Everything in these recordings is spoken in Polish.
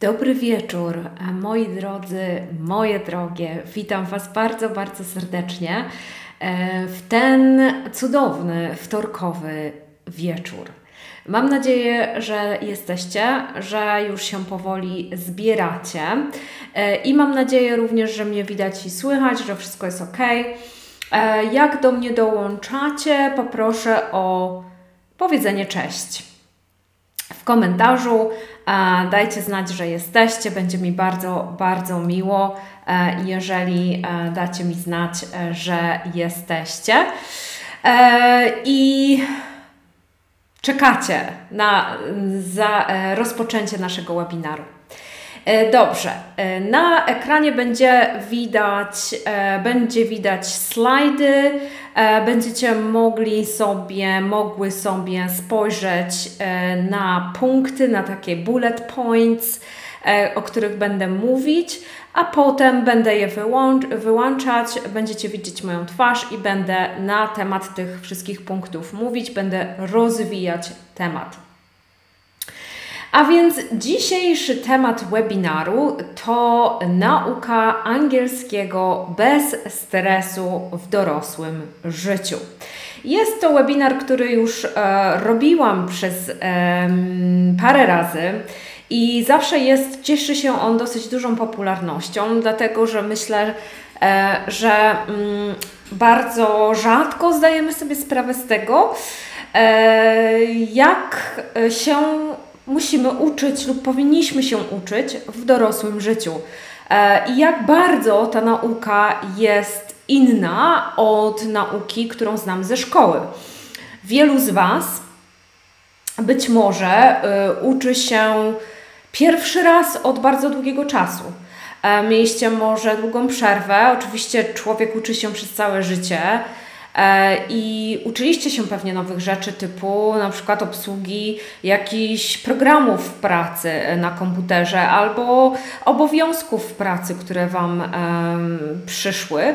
Dobry wieczór, moi drodzy, moje drogie. Witam Was bardzo, bardzo serdecznie e, w ten cudowny, wtorkowy wieczór. Mam nadzieję, że jesteście, że już się powoli zbieracie e, i mam nadzieję również, że mnie widać i słychać, że wszystko jest ok. E, jak do mnie dołączacie, poproszę o powiedzenie cześć komentarzu. Dajcie znać, że jesteście. Będzie mi bardzo, bardzo miło, e, jeżeli e, dacie mi znać, e, że jesteście. I czekacie na rozpoczęcie naszego webinaru. E, dobrze, e, na ekranie będzie widać, e, będzie widać slajdy, będziecie mogli sobie, mogły sobie spojrzeć na punkty, na takie bullet points, o których będę mówić, a potem będę je wyłączać, będziecie widzieć moją twarz i będę na temat tych wszystkich punktów mówić, będę rozwijać temat. A więc dzisiejszy temat webinaru to nauka angielskiego bez stresu w dorosłym życiu. Jest to webinar, który już e, robiłam przez e, parę razy. I zawsze jest, cieszy się on dosyć dużą popularnością, dlatego że myślę, e, że mm, bardzo rzadko zdajemy sobie sprawę z tego, e, jak się musimy uczyć lub powinniśmy się uczyć w dorosłym życiu. E, I jak bardzo ta nauka jest inna od nauki, którą znam ze szkoły. Wielu z Was być może y, uczy się pierwszy raz od bardzo długiego czasu. E, mieliście może długą przerwę. Oczywiście człowiek uczy się przez całe życie. E, I uczyliście się pewnie nowych rzeczy, typu na przykład obsługi jakichś programów pracy na komputerze albo obowiązków pracy, które Wam przyszły.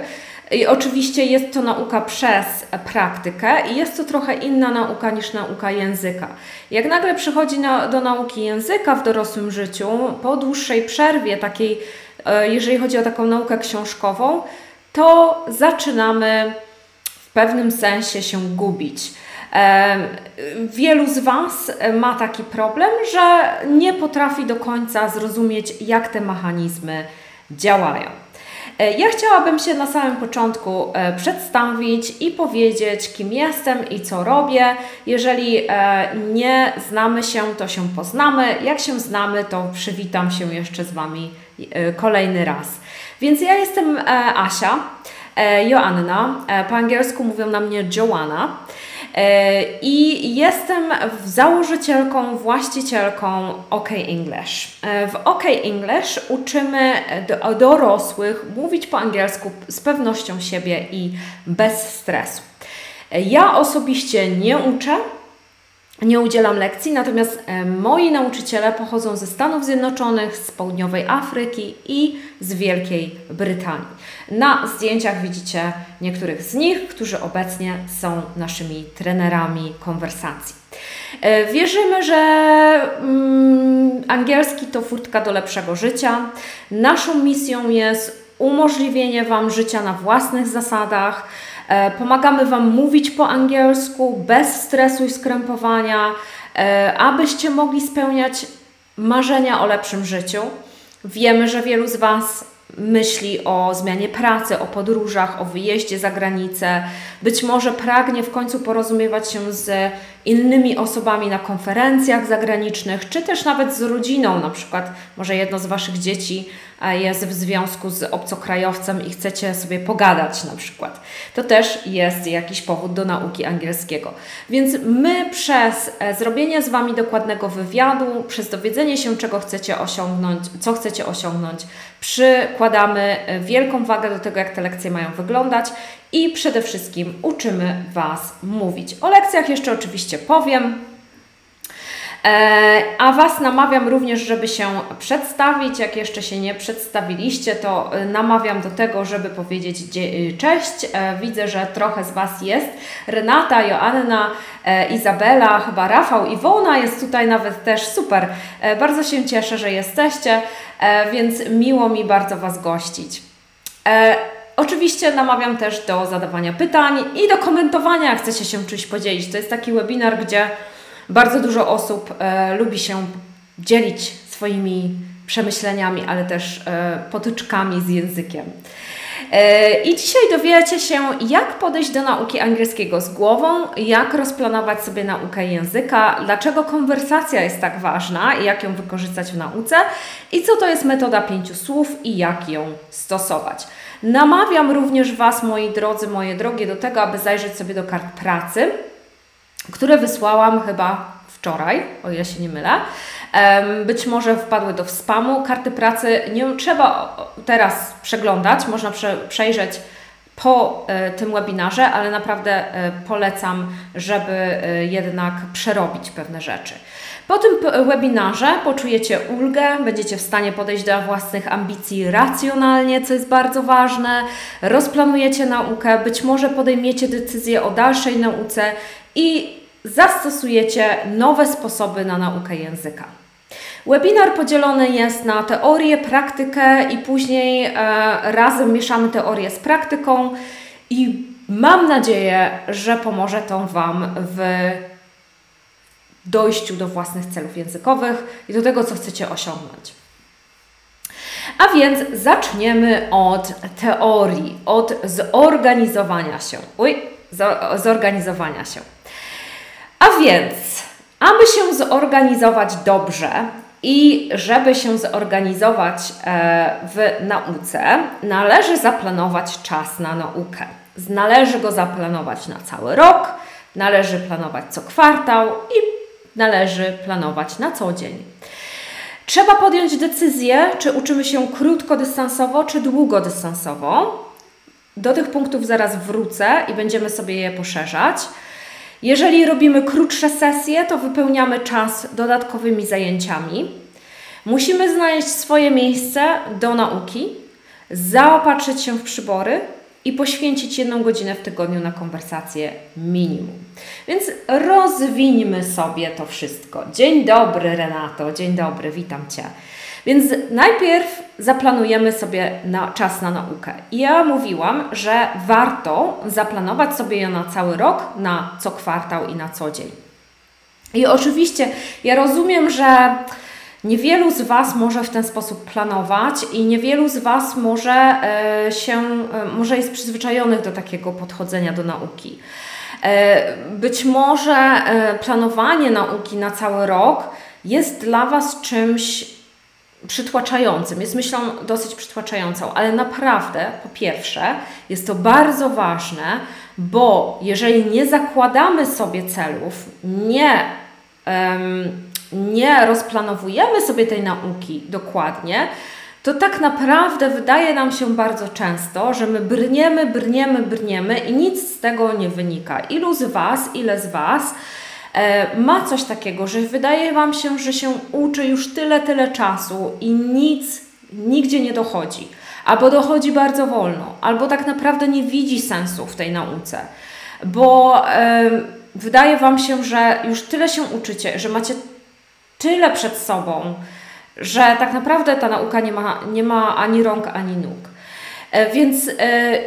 I oczywiście jest to nauka przez praktykę i jest to trochę inna nauka niż nauka języka. Jak nagle przychodzi na, do nauki języka w dorosłym życiu, po dłuższej przerwie takiej, e, jeżeli chodzi o taką naukę książkową, to zaczynamy pewnym sensie się gubić. Wielu z Was ma taki problem, że nie potrafi do końca zrozumieć, jak te mechanizmy działają. E, ja chciałabym się na samym początku e, przedstawić i powiedzieć, kim jestem i co robię. Jeżeli e, nie znamy się, to się poznamy. Jak się znamy, to przywitam się jeszcze z Wami kolejny raz. Więc ja jestem Asia. E, Joanna, e, po angielsku mówią na mnie Joanna. E, I jestem założycielką, właścicielką OK English. W OK English uczymy dorosłych mówić po angielsku z pewnością siebie i bez stresu. Ja osobiście nie uczę, nie udzielam lekcji, natomiast e, moi nauczyciele pochodzą ze Stanów Zjednoczonych, z południowej Afryki i z Wielkiej Brytanii. Na zdjęciach widzicie niektórych z nich, którzy obecnie są naszymi trenerami konwersacji. E, wierzymy, że mm, angielski to furtka do lepszego życia. Naszą misją jest umożliwienie Wam życia na własnych zasadach pomagamy Wam mówić po angielsku bez stresu i skrępowania, e, abyście mogli spełniać marzenia o lepszym życiu. Wiemy, że wielu z Was myśli o zmianie pracy, o podróżach, o wyjeździe za granicę. Być może pragnie w końcu porozumiewać się z innymi osobami na konferencjach zagranicznych, czy też nawet z rodziną, na przykład może jedno z Waszych dzieci jest w związku z obcokrajowcem i chcecie sobie pogadać na przykład. To też jest jakiś powód do nauki angielskiego. Więc my przez e, zrobienie z Wami dokładnego wywiadu, przez dowiedzenie się, czego chcecie osiągnąć, co chcecie osiągnąć, przykładamy e, wielką wagę do tego, jak te lekcje mają wyglądać i przede wszystkim uczymy Was mówić. O lekcjach jeszcze oczywiście powiem. E, a Was namawiam również, żeby się przedstawić. Jak jeszcze się nie przedstawiliście, to e, namawiam do tego, żeby powiedzieć e, cześć. Widzę, że trochę z Was jest. Renata, Joanna, Izabela, chyba Rafał, Iwona jest tutaj nawet też super. Bardzo się cieszę, że jesteście, więc miło mi bardzo Was gościć. Oczywiście namawiam też do zadawania pytań i do komentowania, jak chcecie się czymś podzielić. To jest taki webinar, gdzie bardzo dużo osób e, lubi się dzielić swoimi przemyśleniami, ale też e, potyczkami z językiem. E, I dzisiaj dowiecie się, jak podejść do nauki angielskiego z głową, jak rozplanować sobie naukę języka, dlaczego konwersacja jest tak ważna i jak ją wykorzystać w nauce i co to jest metoda pięciu słów i jak ją stosować. Namawiam również Was, moi drodzy, moje drogie, do tego, aby zajrzeć sobie do kart pracy które wysłałam chyba wczoraj, o ile się nie mylę. Być może wpadły do spamu. Karty pracy nie trzeba teraz przeglądać, można prze, przejrzeć po e, tym webinarze, ale naprawdę e, polecam, żeby e, jednak przerobić pewne rzeczy. Po tym webinarze poczujecie ulgę, będziecie w stanie podejść do własnych ambicji racjonalnie, co jest bardzo ważne, rozplanujecie naukę, być może podejmiecie decyzję o dalszej nauce i zastosujecie nowe sposoby na naukę języka. Webinar podzielony jest na teorię, praktykę i później e, razem mieszamy teorię z praktyką i mam nadzieję, że pomoże to Wam w dojściu do własnych celów językowych i do tego, co chcecie osiągnąć. A więc zaczniemy od teorii, od zorganizowania się. Uj, zorganizowania się. A więc, aby się zorganizować dobrze i żeby się zorganizować e, w nauce, należy zaplanować czas na naukę. Należy go zaplanować na cały rok, należy planować co kwartał i należy planować na co dzień. Trzeba podjąć decyzję, czy uczymy się krótkodystansowo, czy długodystansowo. Do tych punktów zaraz wrócę i będziemy sobie je poszerzać. Jeżeli robimy krótsze sesje, to wypełniamy czas dodatkowymi zajęciami. Musimy znaleźć swoje miejsce do nauki, zaopatrzyć się w przybory i poświęcić jedną godzinę w tygodniu na konwersację minimum. Więc rozwińmy sobie to wszystko. Dzień dobry, Renato. Dzień dobry, witam Cię. Więc najpierw zaplanujemy sobie na czas na naukę. I ja mówiłam, że warto zaplanować sobie ją na cały rok, na co kwartał i na co dzień. I oczywiście ja rozumiem, że Niewielu z Was może w ten sposób planować i niewielu z Was może e, się, e, może jest przyzwyczajonych do takiego podchodzenia do nauki. E, być może planowanie nauki na cały rok jest dla Was czymś przytłaczającym, jest myślą dosyć przytłaczającą, ale naprawdę, po pierwsze, jest to bardzo ważne, bo jeżeli nie zakładamy sobie celów, nie, um, nie rozplanowujemy sobie tej nauki dokładnie, to tak naprawdę wydaje nam się bardzo często, że my brniemy, brniemy, brniemy i nic z tego nie wynika. Ilu z Was, ile z Was ma coś takiego, że wydaje Wam się, że się uczy już tyle, tyle czasu i nic nigdzie nie dochodzi. Albo dochodzi bardzo wolno, albo tak naprawdę nie widzi sensu w tej nauce, bo e, wydaje Wam się, że już tyle się uczycie, że macie tyle przed sobą, że tak naprawdę ta nauka nie ma, nie ma ani rąk, ani nóg. E, więc e,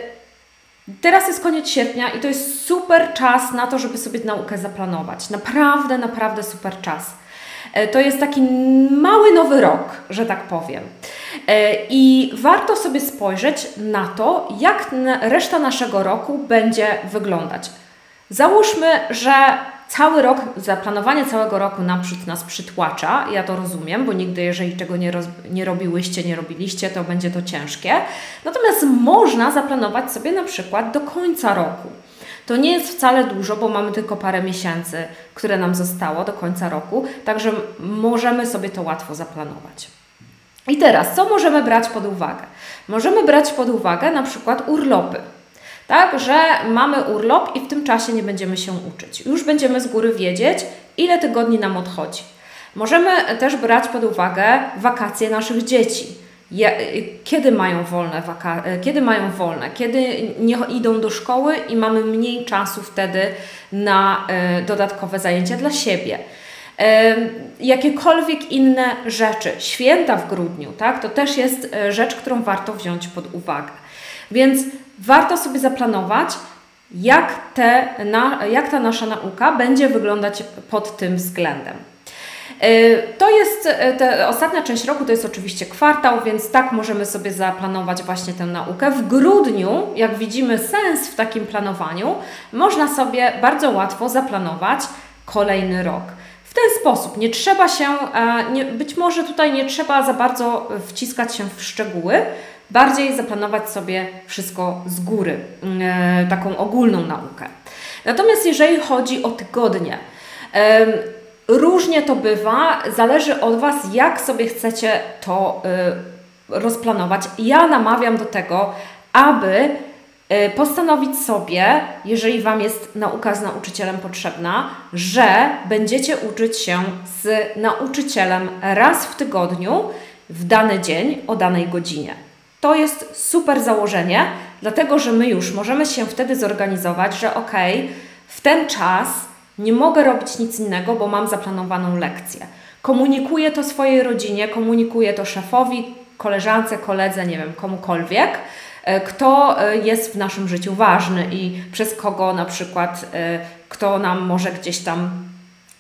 Teraz jest koniec sierpnia i to jest super czas na to, żeby sobie naukę zaplanować. Naprawdę, naprawdę super czas. E, to jest taki mały nowy rok, że tak powiem. E, I warto sobie spojrzeć na to, jak reszta naszego roku będzie wyglądać. Załóżmy, że cały rok, zaplanowanie całego roku naprzód nas przytłacza. Ja to rozumiem, bo nigdy, jeżeli czego nie, roz, nie robiłyście, nie robiliście, to będzie to ciężkie. Natomiast można zaplanować sobie na przykład do końca roku. To nie jest wcale dużo, bo mamy tylko parę miesięcy, które nam zostało do końca roku, także możemy sobie to łatwo zaplanować. I teraz, co możemy brać pod uwagę? Możemy brać pod uwagę na przykład urlopy. Tak, że mamy urlop i w tym czasie nie będziemy się uczyć. Już będziemy z góry wiedzieć, ile tygodni nam odchodzi. Możemy też brać pod uwagę wakacje naszych dzieci. Kiedy mają wolne, waka- kiedy mają wolne, kiedy nie idą do szkoły i mamy mniej czasu wtedy na y, dodatkowe zajęcia dla siebie jakiekolwiek inne rzeczy. Święta w grudniu, tak? To też jest e, rzecz, którą warto wziąć pod uwagę. Więc warto sobie zaplanować, jak, te, na, jak ta nasza nauka będzie wyglądać pod tym względem. E, to jest, e, ta ostatnia część roku to jest oczywiście kwartał, więc tak możemy sobie zaplanować właśnie tę naukę. W grudniu, jak widzimy sens w takim planowaniu, można sobie bardzo łatwo zaplanować kolejny rok ten sposób. Nie trzeba się, e, nie, być może tutaj nie trzeba za bardzo wciskać się w szczegóły, bardziej zaplanować sobie wszystko z góry, e, taką ogólną naukę. Natomiast jeżeli chodzi o tygodnie, różnie to bywa, zależy od Was, jak sobie chcecie to e, rozplanować. Ja namawiam do tego, aby Y, postanowić sobie, jeżeli Wam jest nauka z nauczycielem potrzebna, że będziecie uczyć się z nauczycielem raz w tygodniu w dany dzień o danej godzinie. To jest super założenie, dlatego że my już możemy się wtedy zorganizować, że ok, w ten czas nie mogę robić nic innego, bo mam zaplanowaną lekcję. Komunikuję to swojej rodzinie, komunikuję to szefowi, koleżance, koledze, nie wiem, komukolwiek E, kto e, jest w naszym życiu ważny i przez kogo na przykład, e, kto nam może gdzieś tam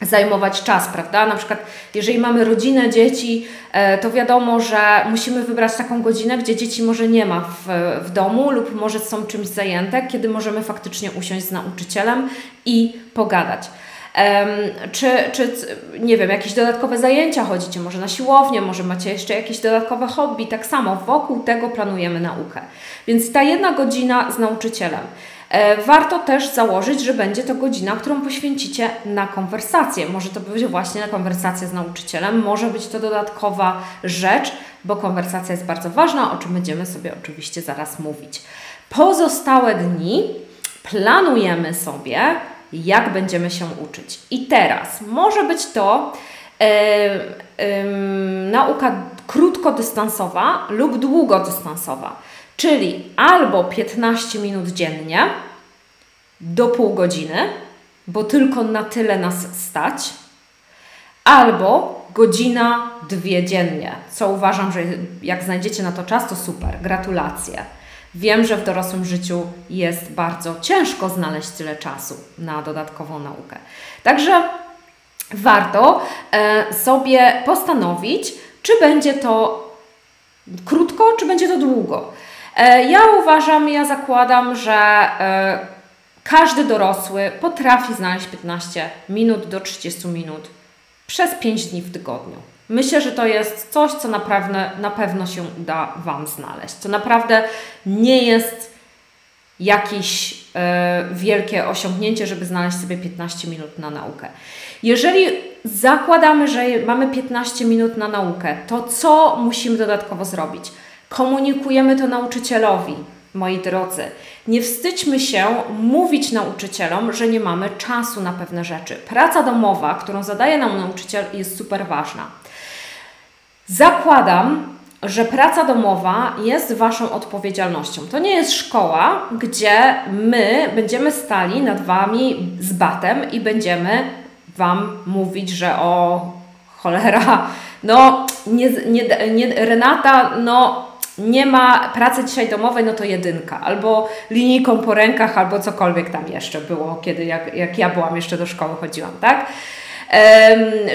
zajmować czas, prawda? Na przykład, jeżeli mamy rodzinę, dzieci, to wiadomo, że musimy wybrać taką godzinę, gdzie dzieci może nie ma w, w domu lub może są czymś zajęte, kiedy możemy faktycznie usiąść z nauczycielem i pogadać. Czy, czy, nie wiem, jakieś dodatkowe zajęcia chodzicie, może na siłownię, może macie jeszcze jakieś dodatkowe hobby, tak samo wokół tego planujemy naukę. Więc ta jedna godzina z nauczycielem. E, warto też założyć, że będzie to godzina, którą poświęcicie na konwersację. Może to być właśnie na konwersację z nauczycielem, może być to dodatkowa rzecz, bo konwersacja jest bardzo ważna, o czym będziemy sobie oczywiście zaraz mówić. Pozostałe dni planujemy sobie jak będziemy się uczyć. I teraz może być to e, e, nauka krótkodystansowa lub długodystansowa, czyli albo 15 minut dziennie do pół godziny, bo tylko na tyle nas stać, albo godzina, dwie dziennie, co uważam, że jak znajdziecie na to czas, to super, gratulacje. Wiem, że w dorosłym życiu jest bardzo ciężko znaleźć tyle czasu na dodatkową naukę. Także warto e, sobie postanowić, czy będzie to krótko, czy będzie to długo. E, ja uważam, ja zakładam, że e, każdy dorosły potrafi znaleźć 15 minut do 30 minut przez 5 dni w tygodniu. Myślę, że to jest coś, co naprawdę na pewno się uda Wam znaleźć. To naprawdę nie jest jakieś e, wielkie osiągnięcie, żeby znaleźć sobie 15 minut na naukę. Jeżeli zakładamy, że mamy 15 minut na naukę, to co musimy dodatkowo zrobić? Komunikujemy to nauczycielowi, moi drodzy. Nie wstydźmy się mówić nauczycielom, że nie mamy czasu na pewne rzeczy. Praca domowa, którą zadaje nam nauczyciel, jest super ważna. Zakładam, że praca domowa jest Waszą odpowiedzialnością. To nie jest szkoła, gdzie my będziemy stali nad Wami z batem i będziemy Wam mówić, że o cholera, no nie, nie, nie, Renata, no nie ma pracy dzisiaj domowej, no to jedynka, albo linijką po rękach, albo cokolwiek tam jeszcze było, kiedy jak, jak ja byłam jeszcze do szkoły chodziłam, tak?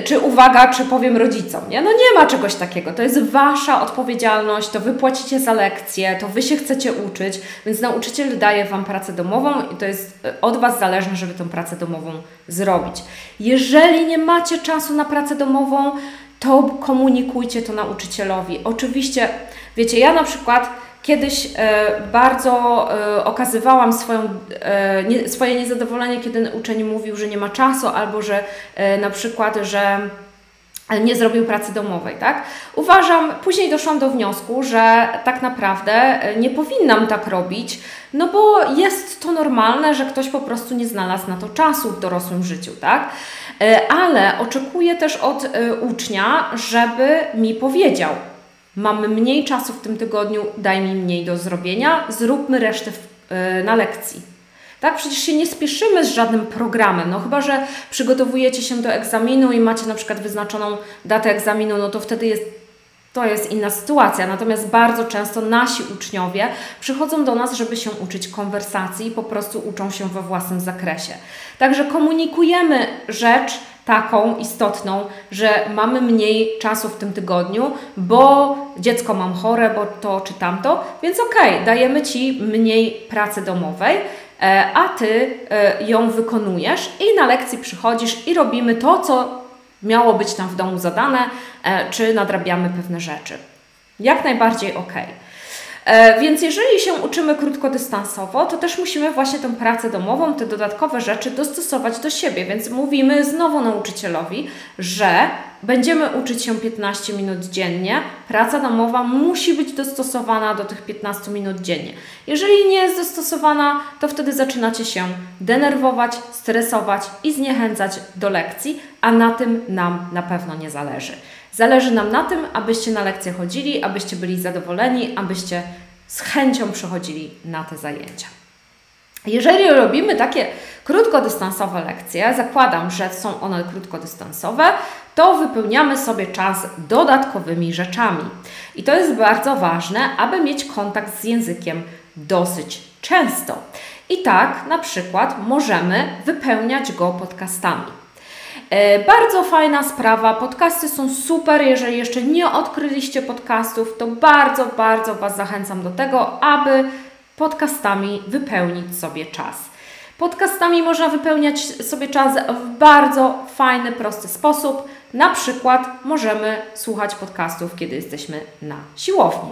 czy uwaga, czy powiem rodzicom, nie? No nie ma czegoś takiego. To jest Wasza odpowiedzialność, to Wy płacicie za lekcje, to Wy się chcecie uczyć, więc nauczyciel daje Wam pracę domową i to jest e, od Was zależne, żeby tę pracę domową zrobić. Jeżeli nie macie czasu na pracę domową, to komunikujcie to nauczycielowi. Oczywiście, wiecie, ja na przykład Kiedyś e, bardzo e, okazywałam swoją, e, swoje niezadowolenie, kiedy uczeń mówił, że nie ma czasu, albo że na przykład, że nie zrobił pracy domowej, tak? Uważam, później doszłam do wniosku, że tak naprawdę nie powinnam tak robić, no bo jest to normalne, że ktoś po prostu nie znalazł na to czasu w dorosłym życiu, tak? Ale oczekuję też od ucznia, żeby mi powiedział, mamy mniej czasu w tym tygodniu, daj mi mniej do zrobienia, zróbmy resztę w, e, na lekcji. Tak, przecież się nie spieszymy z żadnym programem. No chyba, że przygotowujecie się do egzaminu i macie na przykład wyznaczoną datę egzaminu, no to wtedy jest to jest inna sytuacja. Natomiast bardzo często nasi uczniowie przychodzą do nas, żeby się uczyć konwersacji i po prostu uczą się we własnym zakresie. Także komunikujemy rzecz taką istotną, że mamy mniej czasu w tym tygodniu, bo dziecko mam chore, bo to czy tamto, więc okej, okay, dajemy Ci mniej pracy domowej, e, a Ty e, ją wykonujesz i na lekcji przychodzisz i robimy to, co miało być tam w domu zadane, e, czy nadrabiamy pewne rzeczy. Jak najbardziej ok. E, więc jeżeli się uczymy krótkodystansowo, to też musimy właśnie tę pracę domową, te dodatkowe rzeczy dostosować do siebie. Więc mówimy znowu nauczycielowi, że będziemy uczyć się 15 minut dziennie. Praca domowa musi być dostosowana do tych 15 minut dziennie. Jeżeli nie jest dostosowana, to wtedy zaczynacie się denerwować, stresować i zniechęcać do lekcji, a na tym nam na pewno nie zależy. Zależy nam na tym, abyście na lekcje chodzili, abyście byli zadowoleni, abyście z chęcią przychodzili na te zajęcia. Jeżeli robimy takie krótkodystansowe lekcje, zakładam, że są one krótkodystansowe, to wypełniamy sobie czas dodatkowymi rzeczami. I to jest bardzo ważne, aby mieć kontakt z językiem dosyć często. I tak na przykład możemy wypełniać go podcastami. E, bardzo fajna sprawa. Podcasty są super. Jeżeli jeszcze nie odkryliście podcastów, to bardzo, bardzo Was zachęcam do tego, aby podcastami wypełnić sobie czas. Podcastami można wypełniać sobie czas w bardzo fajny, prosty sposób. Na przykład możemy słuchać podcastów, kiedy jesteśmy na siłowni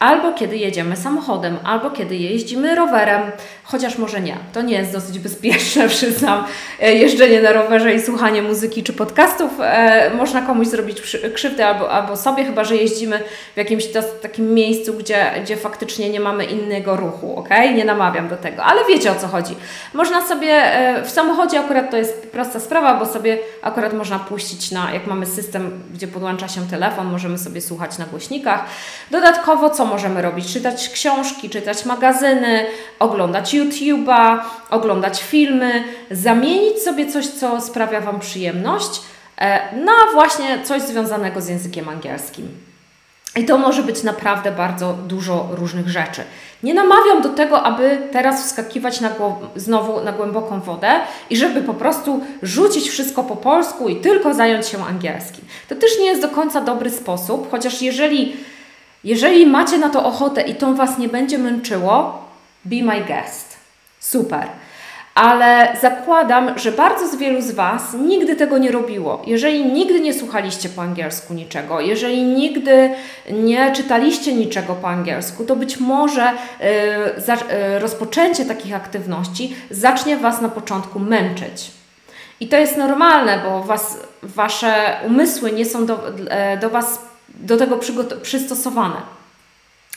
albo kiedy jedziemy samochodem, albo kiedy jeździmy rowerem, chociaż może nie. To nie jest dosyć bezpieczne, przyznam. E, jeżdżenie na rowerze i słuchanie muzyki czy podcastów e, można komuś zrobić krzywdę albo, albo sobie, chyba że jeździmy w jakimś takim miejscu, gdzie, gdzie faktycznie nie mamy innego ruchu, ok? Nie namawiam do tego, ale wiecie o co chodzi. Można sobie e, w samochodzie akurat to jest prosta sprawa, bo sobie akurat można puścić na, jak mamy system, gdzie podłącza się telefon, możemy sobie słuchać na głośnikach. Dodatkowo, co możemy robić? Czytać książki, czytać magazyny, oglądać YouTube'a, oglądać filmy, zamienić sobie coś, co sprawia Wam przyjemność, e, na właśnie coś związanego z językiem angielskim. I to może być naprawdę bardzo dużo różnych rzeczy. Nie namawiam do tego, aby teraz wskakiwać na znowu na głęboką wodę i żeby po prostu rzucić wszystko po polsku i tylko zająć się angielskim. To też nie jest do końca dobry sposób, chociaż jeżeli jeżeli macie na to ochotę i to Was nie będzie męczyło, be my guest. Super. Ale zakładam, że bardzo z wielu z Was nigdy tego nie robiło. Jeżeli nigdy nie słuchaliście po angielsku niczego, jeżeli nigdy nie czytaliście niczego po angielsku, to być może yy, yy, rozpoczęcie takich aktywności zacznie Was na początku męczyć. I to jest normalne, bo was, Wasze umysły nie są do, yy, do Was do tego przystosowane.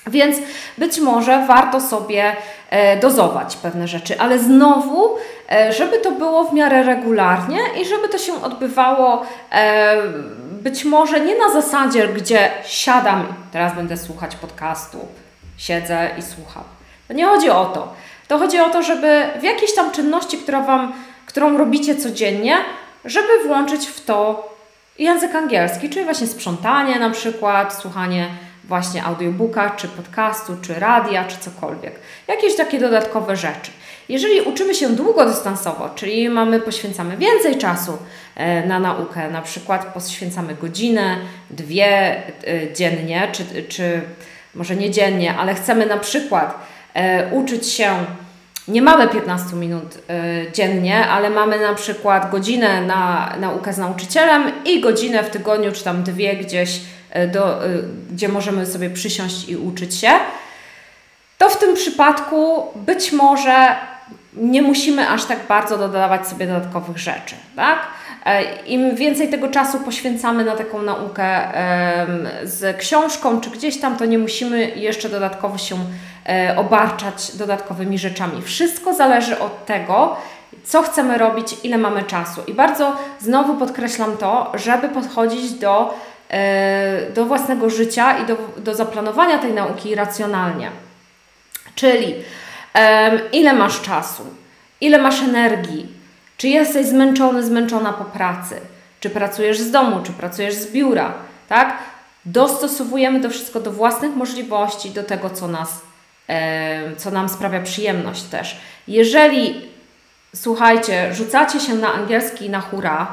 Więc być może warto sobie e, dozować pewne rzeczy, ale znowu, e, żeby to było w miarę regularnie i żeby to się odbywało e, być może nie na zasadzie, gdzie siadam, teraz będę słuchać podcastu, siedzę i słucham. To nie chodzi o to. To chodzi o to, żeby w jakiejś tam czynności, która wam, którą robicie codziennie, żeby włączyć w to język angielski, czyli właśnie sprzątanie na przykład, słuchanie właśnie audiobooka, czy podcastu, czy radia, czy cokolwiek. Jakieś takie dodatkowe rzeczy. Jeżeli uczymy się długodystansowo, czyli mamy, poświęcamy więcej czasu e, na naukę, na przykład poświęcamy godzinę, dwie e, dziennie, czy, czy może nie dziennie, ale chcemy na przykład e, uczyć się nie mamy 15 minut y, dziennie, ale mamy na przykład godzinę na naukę z nauczycielem i godzinę w tygodniu, czy tam dwie gdzieś, do, y, gdzie możemy sobie przysiąść i uczyć się, to w tym przypadku być może nie musimy aż tak bardzo dodawać sobie dodatkowych rzeczy, tak? Im więcej tego czasu poświęcamy na taką naukę z książką czy gdzieś tam, to nie musimy jeszcze dodatkowo się obarczać dodatkowymi rzeczami. Wszystko zależy od tego, co chcemy robić, ile mamy czasu. I bardzo znowu podkreślam to, żeby podchodzić do, e, do własnego życia i do, do zaplanowania tej nauki racjonalnie. Czyli ile masz czasu, ile masz energii, czy jesteś zmęczony, zmęczona po pracy, czy pracujesz z domu, czy pracujesz z biura, tak? Dostosowujemy to wszystko do własnych możliwości, do tego, co nas, co nam sprawia przyjemność też. Jeżeli słuchajcie, rzucacie się na angielski na hura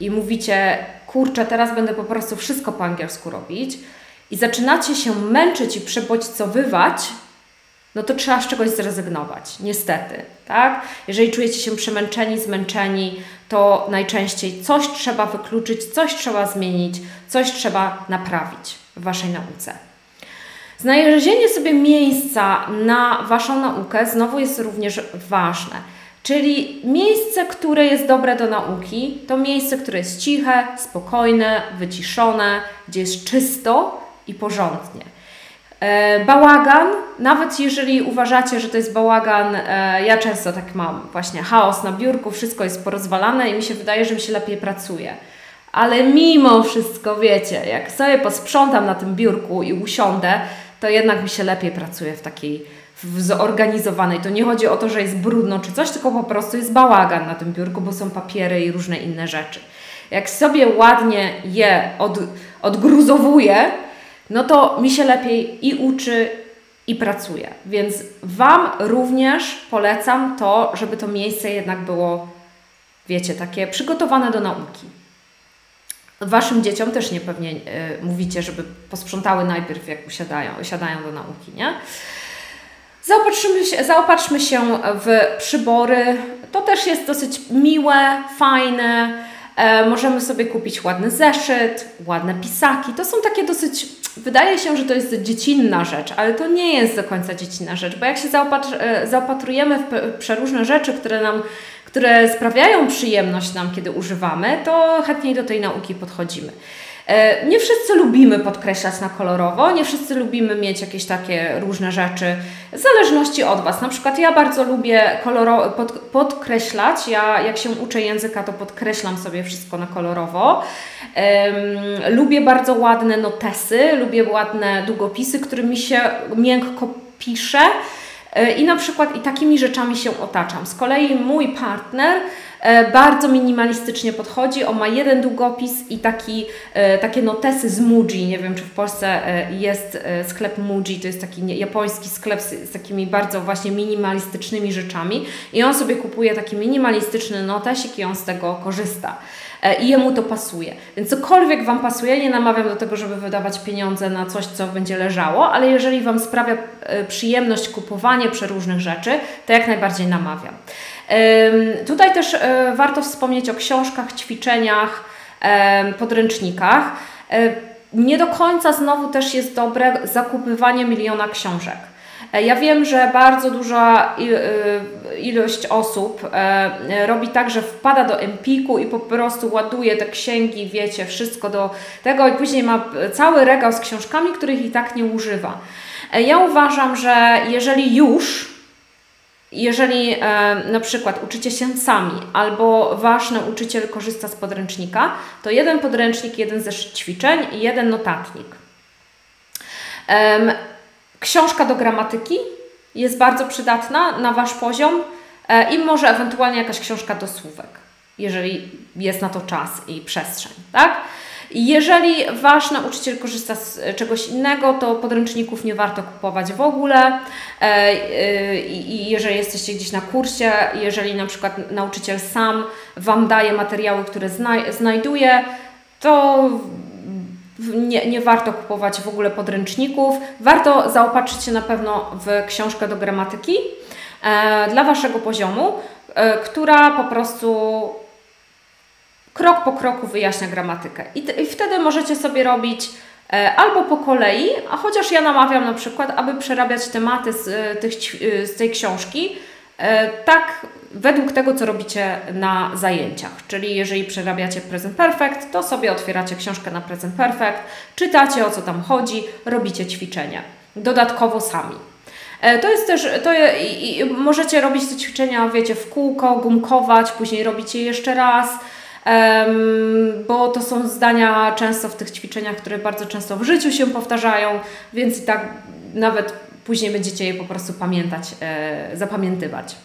i mówicie, kurczę, teraz będę po prostu wszystko po angielsku robić i zaczynacie się męczyć i przebodźcowywać, no to trzeba z czegoś zrezygnować, niestety, tak? Jeżeli czujecie się przemęczeni, zmęczeni, to najczęściej coś trzeba wykluczyć, coś trzeba zmienić, coś trzeba naprawić w Waszej nauce. Znalezienie sobie miejsca na Waszą naukę znowu jest również ważne. Czyli miejsce, które jest dobre do nauki, to miejsce, które jest ciche, spokojne, wyciszone, gdzie jest czysto i porządnie. E, bałagan, nawet jeżeli uważacie, że to jest bałagan, e, ja często tak mam, właśnie chaos na biurku, wszystko jest porozwalane i mi się wydaje, że mi się lepiej pracuje. Ale mimo wszystko, wiecie, jak sobie posprzątam na tym biurku i usiądę, to jednak mi się lepiej pracuje w takiej zorganizowanej. To nie chodzi o to, że jest brudno czy coś, tylko po prostu jest bałagan na tym biurku, bo są papiery i różne inne rzeczy. Jak sobie ładnie je od, odgruzowuję, no to mi się lepiej i uczy, i pracuje. Więc Wam również polecam to, żeby to miejsce jednak było, wiecie, takie przygotowane do nauki. Waszym dzieciom też nie pewnie y, mówicie, żeby posprzątały najpierw, jak usiadają, usiadają do nauki, nie? Zaopatrzmy się, zaopatrzmy się w przybory. To też jest dosyć miłe, fajne. E, możemy sobie kupić ładny zeszyt, ładne pisaki. To są takie dosyć, wydaje się, że to jest dziecinna rzecz, ale to nie jest do końca dziecinna rzecz, bo jak się zaopatr e, zaopatrujemy w przeróżne rzeczy, które nam które sprawiają przyjemność nam, kiedy używamy, to chętniej do tej nauki podchodzimy. E, nie wszyscy lubimy podkreślać na kolorowo, nie wszyscy lubimy mieć jakieś takie różne rzeczy, w zależności od Was. Na przykład ja bardzo lubię koloro- pod, podkreślać, ja jak się uczę języka, to podkreślam sobie wszystko na kolorowo. Lubię bardzo ładne notesy, lubię ładne długopisy, którymi się miękko pisze. E, I na przykład i takimi rzeczami się otaczam. Z kolei mój partner bardzo minimalistycznie podchodzi. On ma jeden długopis i taki, e, takie notesy z Muji. Nie wiem, czy w Polsce e, jest sklep Muji. To jest taki japoński sklep z, z takimi bardzo właśnie minimalistycznymi rzeczami. I on sobie kupuje taki minimalistyczny notesik i on z tego korzysta i jemu to pasuje. Więc cokolwiek Wam pasuje, nie namawiam do tego, żeby wydawać pieniądze na coś, co będzie leżało, ale jeżeli Wam sprawia przyjemność kupowanie przeróżnych rzeczy, to jak najbardziej namawiam. Tutaj też e, warto wspomnieć o książkach, ćwiczeniach, podręcznikach. E, nie do końca znowu też jest dobre zakupywanie miliona książek. E, ja wiem, że bardzo duża ilość osób robi tak, że wpada do Empiku i po prostu ładuje te księgi, wiecie, wszystko do tego i później ma cały regał z książkami, których i tak nie używa. Ja uważam, że jeżeli już jeżeli e, na przykład uczycie się sami albo wasz nauczyciel korzysta z podręcznika, to jeden podręcznik, jeden zeszyt ćwiczeń i jeden notatnik. E, książka do gramatyki jest bardzo przydatna na wasz poziom e, i może ewentualnie jakaś książka do słówek, jeżeli jest na to czas i przestrzeń, tak? Jeżeli Wasz nauczyciel korzysta z czegoś innego, to podręczników nie warto kupować w ogóle. E, e, I jeżeli jesteście gdzieś na kursie, jeżeli na przykład nauczyciel sam Wam daje materiały, które znajduje, to nie, nie warto kupować w ogóle podręczników. Warto zaopatrzyć się na pewno w książkę do gramatyki e, dla Waszego poziomu, która po prostu krok po kroku wyjaśnia gramatykę. I, i wtedy możecie sobie robić e, albo po kolei, a chociaż ja namawiam na przykład, aby przerabiać tematy z, e, tych, e, z tej książki, tak według tego, co robicie na zajęciach. Czyli jeżeli przerabiacie Present Perfect, to sobie otwieracie książkę na Present Perfect, czytacie o co tam chodzi, robicie ćwiczenia. Dodatkowo sami. E, to jest też, to i, i możecie robić te ćwiczenia, wiecie, w kółko, gumkować, później robicie jeszcze raz, bo to są zdania często w tych ćwiczeniach, które bardzo często w życiu się powtarzają, więc i tak nawet później będziecie je po prostu pamiętać, e, zapamiętywać.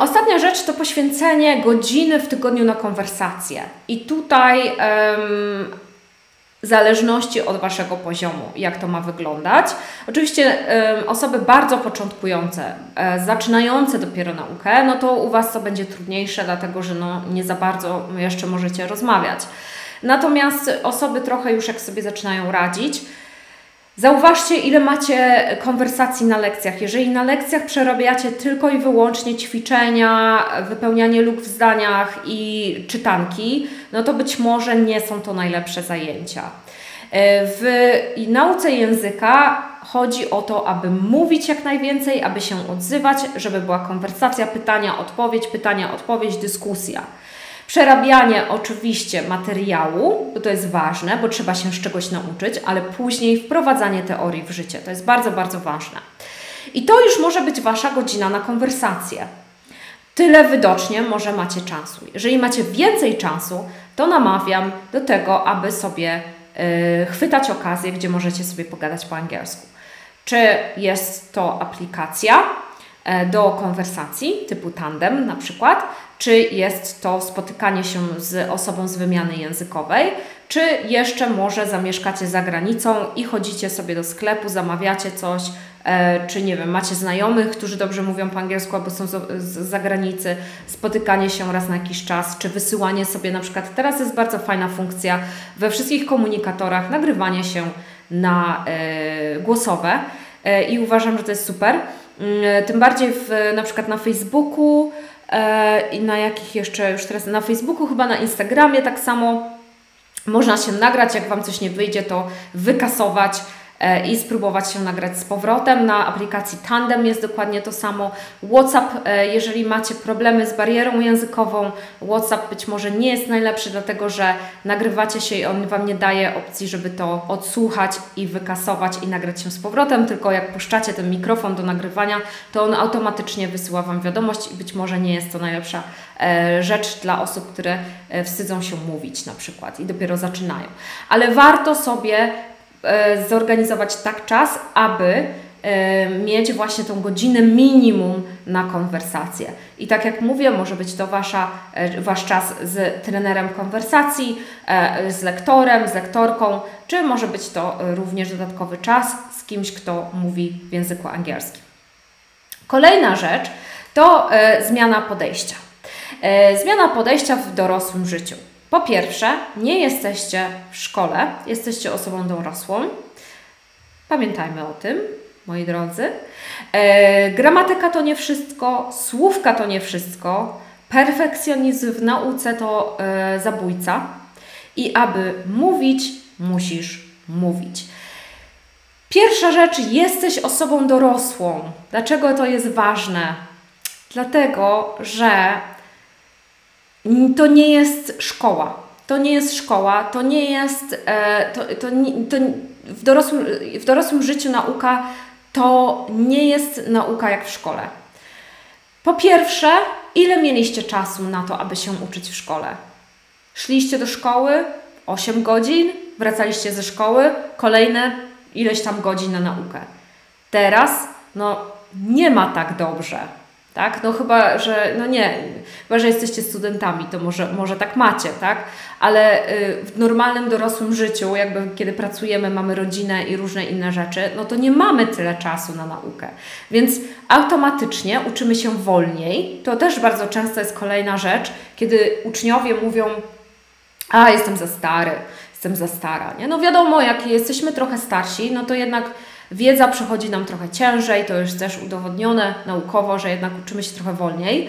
Ostatnia rzecz to poświęcenie godziny w tygodniu na konwersację. I tutaj um, w zależności od Waszego poziomu, jak to ma wyglądać. Oczywiście um, osoby bardzo początkujące, e, zaczynające dopiero naukę, no to u Was to będzie trudniejsze, dlatego że no, nie za bardzo jeszcze możecie rozmawiać. Natomiast osoby trochę już jak sobie zaczynają radzić, Zauważcie, ile macie konwersacji na lekcjach. Jeżeli na lekcjach przerabiacie tylko i wyłącznie ćwiczenia, wypełnianie luk w zdaniach i czytanki, no to być może nie są to najlepsze zajęcia. E, w nauce języka chodzi o to, aby mówić jak najwięcej, aby się odzywać, żeby była konwersacja, pytania, odpowiedź, pytania, odpowiedź, dyskusja. Przerabianie oczywiście materiału, bo to jest ważne, bo trzeba się z czegoś nauczyć, ale później wprowadzanie teorii w życie. To jest bardzo, bardzo ważne. I to już może być Wasza godzina na konwersację. Tyle wydocznie może macie czasu. Jeżeli macie więcej czasu, to namawiam do tego, aby sobie yy, chwytać okazję, gdzie możecie sobie pogadać po angielsku. Czy jest to aplikacja yy, do konwersacji typu tandem na przykład, czy jest to spotykanie się z osobą z wymiany językowej, czy jeszcze może zamieszkacie za granicą i chodzicie sobie do sklepu, zamawiacie coś, e, czy nie wiem, macie znajomych, którzy dobrze mówią po angielsku albo są z, zagranicy, spotykanie się raz na jakiś czas, czy wysyłanie sobie na przykład, teraz jest bardzo fajna funkcja we wszystkich komunikatorach, nagrywanie się na e, głosowe e, i uważam, że to jest super. Mm, tym bardziej w, na przykład na Facebooku, i na jakich jeszcze, już teraz na Facebooku, chyba na Instagramie tak samo. Można się nagrać, jak Wam coś nie wyjdzie, to wykasować E, i spróbować się nagrać z powrotem. Na aplikacji Tandem jest dokładnie to samo. WhatsApp, e, jeżeli macie problemy z barierą językową, WhatsApp być może nie jest najlepszy, dlatego że nagrywacie się i on Wam nie daje opcji, żeby to odsłuchać i wykasować i nagrać się z powrotem, tylko jak puszczacie ten mikrofon do nagrywania, to on automatycznie wysyła Wam wiadomość i być może nie jest to najlepsza e, rzecz dla osób, które wstydzą się mówić na przykład i dopiero zaczynają. Ale warto sobie E, zorganizować tak czas, aby e, mieć właśnie tą godzinę minimum na konwersację. I tak jak mówię, może być to wasza, e, Wasz czas z trenerem konwersacji, z lektorem, z lektorką, czy może być to również dodatkowy czas z kimś, kto mówi w języku angielskim. Kolejna rzecz to zmiana podejścia. Zmiana podejścia w dorosłym życiu. Po pierwsze, nie jesteście w szkole, jesteście osobą dorosłą. Pamiętajmy o tym, moi drodzy. E, gramatyka to nie wszystko, słówka to nie wszystko, perfekcjonizm w nauce to e, zabójca. I aby mówić, musisz mówić. Pierwsza rzecz, jesteś osobą dorosłą. Dlaczego to jest ważne? Dlatego, że to nie jest szkoła. To nie jest szkoła, to nie jest. E, to, to, to w, dorosłym, w dorosłym życiu nauka to nie jest nauka jak w szkole. Po pierwsze, ile mieliście czasu na to, aby się uczyć w szkole? Szliście do szkoły 8 godzin, wracaliście ze szkoły, kolejne ileś tam godzin na naukę. Teraz, no, nie ma tak dobrze tak? No chyba, że, no nie, chyba, że jesteście studentami, to może, może tak macie, tak? Ale y, w normalnym dorosłym życiu, jakby kiedy pracujemy, mamy rodzinę i różne inne rzeczy, no to nie mamy tyle czasu na naukę. Więc automatycznie uczymy się wolniej. To też bardzo często jest kolejna rzecz, kiedy uczniowie mówią, a jestem za stary, jestem za stara, nie? No wiadomo, jak jesteśmy trochę starsi, no to jednak Wiedza przychodzi nam trochę ciężej, to już też udowodnione naukowo, że jednak uczymy się trochę wolniej.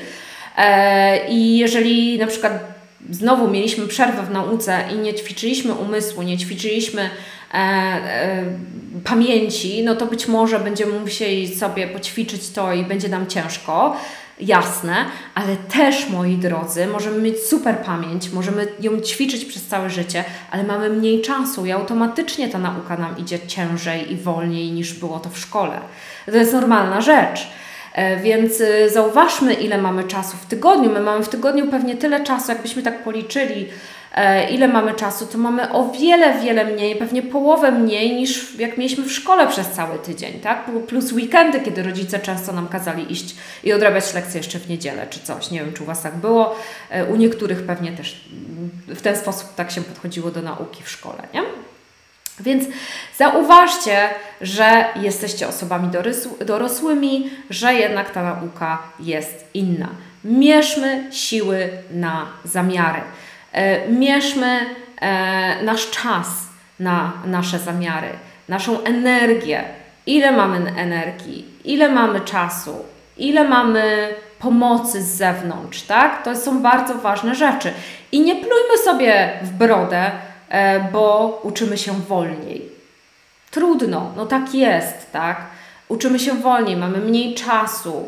E, I jeżeli na przykład znowu mieliśmy przerwę w nauce i nie ćwiczyliśmy umysłu, nie ćwiczyliśmy e, e, pamięci, no to być może będziemy musieli sobie poćwiczyć to i będzie nam ciężko. Jasne, ale też, moi drodzy, możemy mieć super pamięć, możemy ją ćwiczyć przez całe życie, ale mamy mniej czasu i automatycznie ta nauka nam idzie ciężej i wolniej niż było to w szkole. To jest normalna rzecz. E, więc y, zauważmy, ile mamy czasu w tygodniu. My mamy w tygodniu pewnie tyle czasu, jakbyśmy tak policzyli, ile mamy czasu, to mamy o wiele, wiele mniej, pewnie połowę mniej niż jak mieliśmy w szkole przez cały tydzień, tak? Plus weekendy, kiedy rodzice często nam kazali iść i odrabiać lekcje jeszcze w niedzielę czy coś. Nie wiem, czy u Was tak było. E, u niektórych pewnie też w ten sposób tak się podchodziło do nauki w szkole, nie? Więc zauważcie, że jesteście osobami dorosłymi, że jednak ta nauka jest inna. Mierzmy siły na zamiary. E, mierzmy e, nasz czas na nasze zamiary, naszą energię. Ile mamy energii, ile mamy czasu, ile mamy pomocy z zewnątrz, tak? To są bardzo ważne rzeczy. I nie plujmy sobie w brodę, E, bo uczymy się wolniej. Trudno, no tak jest, tak? Uczymy się wolniej, mamy mniej czasu,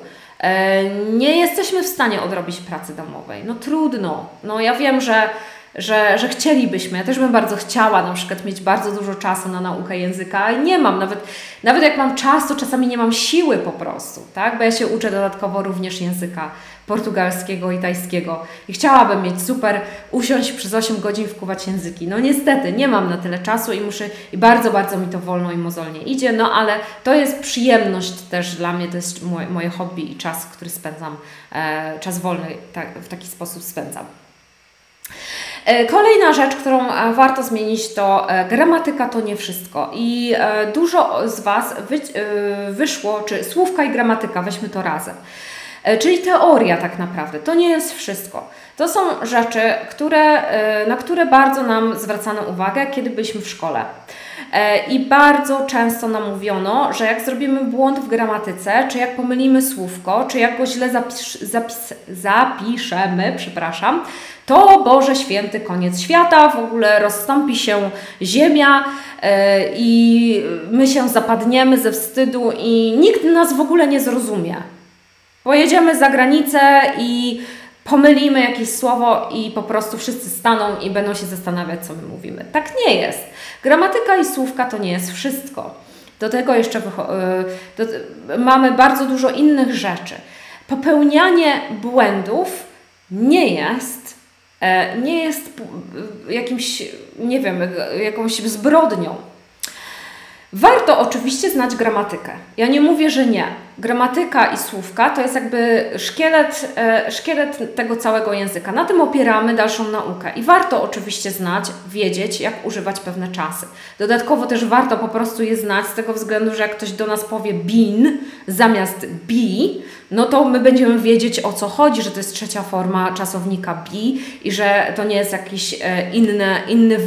nie jesteśmy w stanie odrobić pracy domowej. No trudno. No ja wiem, że że, że chcielibyśmy. Ja też bym bardzo chciała na przykład mieć bardzo dużo czasu na naukę języka, ale nie mam. Nawet, nawet jak mam czas, to czasami nie mam siły po prostu, tak? Bo ja się uczę dodatkowo również języka portugalskiego i tajskiego i chciałabym mieć super, usiąść przez 8 godzin wkuwać języki. No niestety, nie mam na tyle czasu i muszę, i bardzo, bardzo mi to wolno i mozolnie idzie, no ale to jest przyjemność też dla mnie, to jest moje, moje hobby i czas, który spędzam, e, czas wolny w taki sposób spędzam. E, kolejna rzecz, którą e, warto zmienić, to e, gramatyka to nie wszystko. I dużo z Was wyszło, czy słówka i gramatyka, weźmy to razem. Czyli teoria tak naprawdę, to nie jest wszystko. To są rzeczy, które, na które bardzo nam zwracano uwagę, kiedy byliśmy w szkole. I bardzo często nam mówiono, że jak zrobimy błąd w gramatyce, czy jak pomylimy słówko, czy jak go źle zapis, zapis, zapiszemy, przepraszam, to Boże Święty koniec świata, w ogóle rozstąpi się ziemia e, i my się zapadniemy ze wstydu i nikt nas w ogóle nie zrozumie. Pojedziemy za granicę i pomylimy jakieś słowo i po prostu wszyscy staną i będą się zastanawiać, co my mówimy. Tak nie jest. Gramatyka i słówka to nie jest wszystko. Do tego jeszcze e, do, mamy bardzo dużo innych rzeczy. Popełnianie błędów nie jest E, nie jest jakimś, nie wiem, jakąś zbrodnią. Warto oczywiście znać gramatykę. Ja nie mówię, że nie. Gramatyka i słówka to jest jakby szkielet, e, szkielet tego całego języka. Na tym opieramy dalszą naukę i warto oczywiście znać, wiedzieć, jak używać pewne czasy. Dodatkowo też warto po prostu je znać z tego względu, że jak ktoś do nas powie bin zamiast be, no to my będziemy wiedzieć o co chodzi, że to jest trzecia forma czasownika be i że to nie jest jakiś e, inny, inny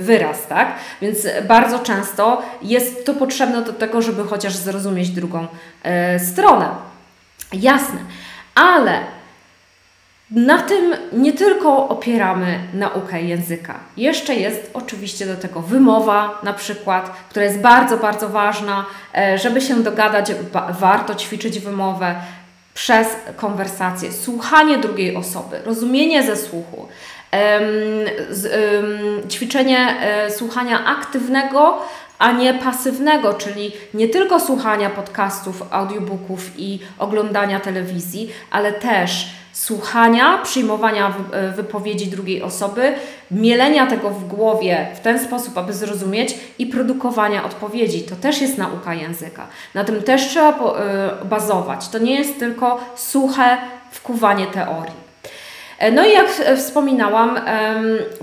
wyraz, tak? Więc bardzo często jest to potrzebne do tego, żeby chociaż zrozumieć drugą e, stronę. Jasne, ale na tym nie tylko opieramy naukę języka. Jeszcze jest oczywiście do tego wymowa, na przykład, która jest bardzo, bardzo ważna. E, żeby się dogadać, warto ćwiczyć wymowę przez konwersację, słuchanie drugiej osoby, rozumienie ze słuchu, ćwiczenie e, słuchania aktywnego, a nie pasywnego, czyli nie tylko słuchania podcastów, audiobooków i oglądania telewizji, ale też słuchania, przyjmowania e, wypowiedzi drugiej osoby, mielenia tego w głowie w ten sposób, aby zrozumieć i produkowania odpowiedzi. To też jest nauka języka. Na tym też trzeba e, bazować. To nie jest tylko suche wkuwanie teorii. No i jak wspominałam,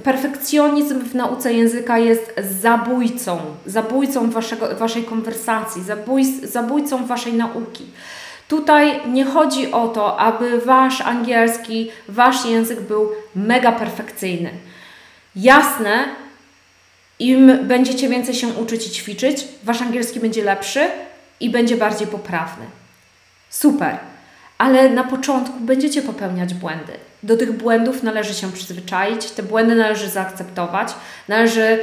perfekcjonizm w nauce języka jest zabójcą, zabójcą waszego, waszej konwersacji, zabój, zabójcą waszej nauki. Tutaj nie chodzi o to, aby wasz angielski, wasz język był mega perfekcyjny. Jasne, im będziecie więcej się uczyć i ćwiczyć, wasz angielski będzie lepszy i będzie bardziej poprawny. Super, ale na początku będziecie popełniać błędy. Do tych błędów należy się przyzwyczaić, te błędy należy zaakceptować, należy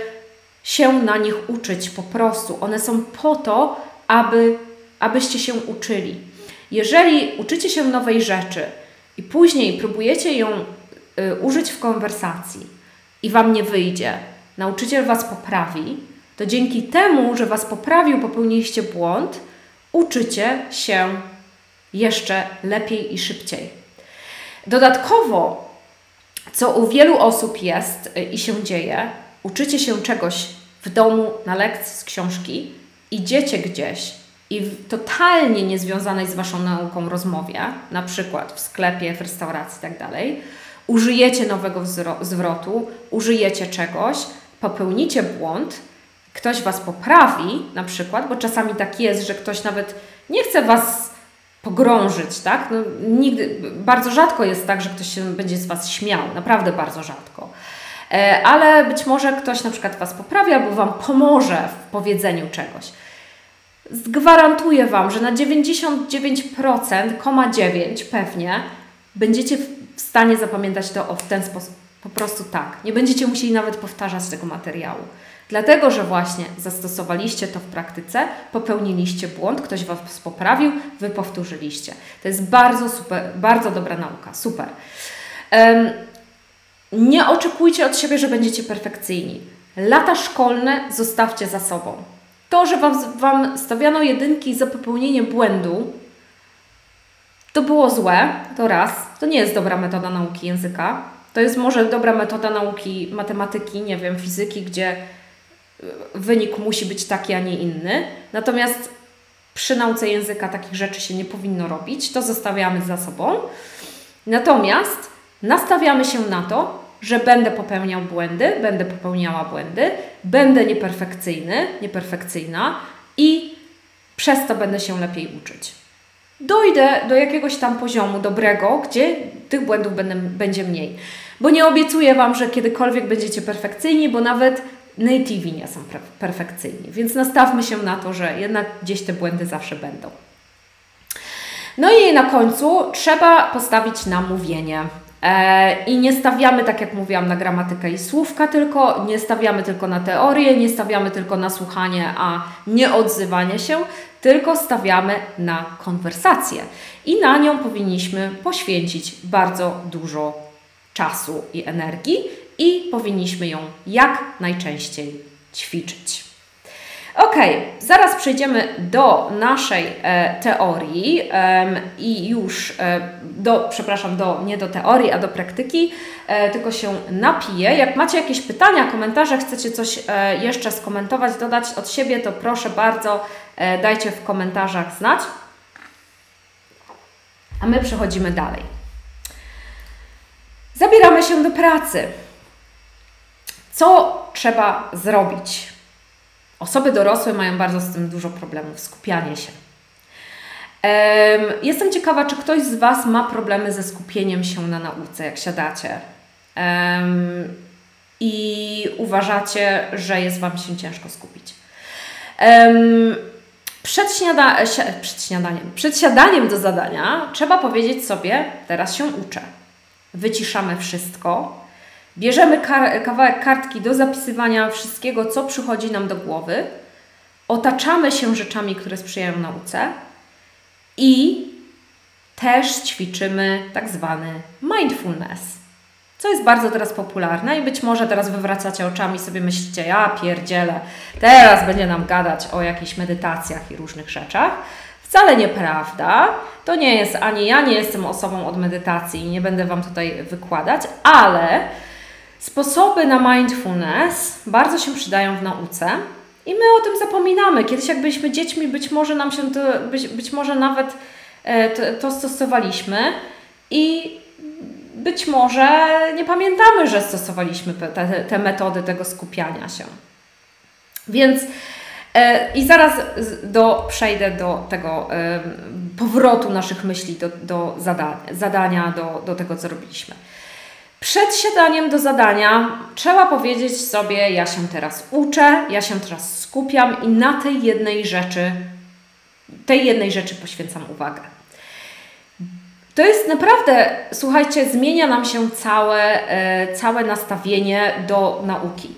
się na nich uczyć po prostu. One są po to, aby, abyście się uczyli. Jeżeli uczycie się nowej rzeczy i później próbujecie ją y, użyć w konwersacji i Wam nie wyjdzie, nauczyciel Was poprawi, to dzięki temu, że Was poprawił, popełniliście błąd, uczycie się jeszcze lepiej i szybciej. Dodatkowo, co u wielu osób jest y, i się dzieje, uczycie się czegoś w domu, na lekcji z książki, idziecie gdzieś i w totalnie niezwiązanej z Waszą nauką rozmowie, na przykład w sklepie, w restauracji itd., tak użyjecie nowego zwrotu, użyjecie czegoś, popełnicie błąd, ktoś Was poprawi, na przykład, bo czasami tak jest, że ktoś nawet nie chce Was pogrążyć, tak? No, nigdy, bardzo rzadko jest tak, że ktoś się będzie z Was śmiał, naprawdę bardzo rzadko. E, ale być może ktoś na przykład Was poprawi albo Wam pomoże w powiedzeniu czegoś. Gwarantuję Wam, że na 99,9 pewnie będziecie w stanie zapamiętać to w ten sposób. Po prostu tak. Nie będziecie musieli nawet powtarzać tego materiału. Dlatego, że właśnie zastosowaliście to w praktyce, popełniliście błąd, ktoś Was poprawił, Wy powtórzyliście. To jest bardzo super, bardzo dobra nauka. Super. Um, nie oczekujcie od siebie, że będziecie perfekcyjni. Lata szkolne zostawcie za sobą. To, że wam, wam stawiano jedynki za popełnienie błędu, to było złe, to raz. To nie jest dobra metoda nauki języka. To jest może dobra metoda nauki matematyki, nie wiem, fizyki, gdzie wynik musi być taki, a nie inny. Natomiast przy nauce języka takich rzeczy się nie powinno robić. To zostawiamy za sobą. Natomiast nastawiamy się na to, że będę popełniał błędy, będę popełniała błędy, będę nieperfekcyjny, nieperfekcyjna i przez to będę się lepiej uczyć. Dojdę do jakiegoś tam poziomu dobrego, gdzie tych błędów będę, będzie mniej. Bo nie obiecuję Wam, że kiedykolwiek będziecie perfekcyjni, bo nawet nativi nie są perfekcyjni. Więc nastawmy się na to, że jednak gdzieś te błędy zawsze będą. No i na końcu trzeba postawić na mówienie. E, I nie stawiamy, tak jak mówiłam, na gramatykę i słówka tylko, nie stawiamy tylko na teorię, nie stawiamy tylko na słuchanie, a nie odzywanie się, tylko stawiamy na konwersację. I na nią powinniśmy poświęcić bardzo dużo czasu i energii i powinniśmy ją jak najczęściej ćwiczyć. Ok, zaraz przejdziemy do naszej e, teorii e, i już e, do, przepraszam, do, nie do teorii, a do praktyki, e, tylko się napiję. Jak macie jakieś pytania, komentarze, chcecie coś e, jeszcze skomentować, dodać od siebie, to proszę bardzo, e, dajcie w komentarzach znać. A my przechodzimy dalej. Zabieramy się do pracy. Co trzeba zrobić? Osoby dorosłe mają bardzo z tym dużo problemów, skupianie się. Jestem ciekawa, czy ktoś z Was ma problemy ze skupieniem się na nauce, jak siadacie i uważacie, że jest Wam się ciężko skupić. Przed, śniada przed śniadaniem, przed siadaniem do zadania trzeba powiedzieć sobie, teraz się uczę. Wyciszamy wszystko, Bierzemy kar kawałek kartki do zapisywania wszystkiego, co przychodzi nam do głowy, otaczamy się rzeczami, które sprzyjają nauce i też ćwiczymy tak zwany mindfulness, co jest bardzo teraz popularne i być może teraz wywracacie oczami sobie myślicie, ja pierdzielę, teraz będzie nam gadać o jakichś medytacjach i różnych rzeczach. Wcale nieprawda. To nie jest ani ja nie jestem osobą od medytacji i nie będę Wam tutaj wykładać, ale Sposoby na mindfulness bardzo się przydają w nauce i my o tym zapominamy. Kiedyś jak byliśmy dziećmi, być może nam się to, być, być może nawet e, to, to stosowaliśmy i być może nie pamiętamy, że stosowaliśmy te, te metody tego skupiania się. Więc e, i zaraz do, przejdę do tego e, powrotu naszych myśli do, do zadania, zadania do, do tego, co robiliśmy. Przed siadaniem do zadania trzeba powiedzieć sobie: Ja się teraz uczę, ja się teraz skupiam i na tej jednej rzeczy, tej jednej rzeczy poświęcam uwagę. To jest naprawdę, słuchajcie, zmienia nam się całe, e, całe nastawienie do nauki.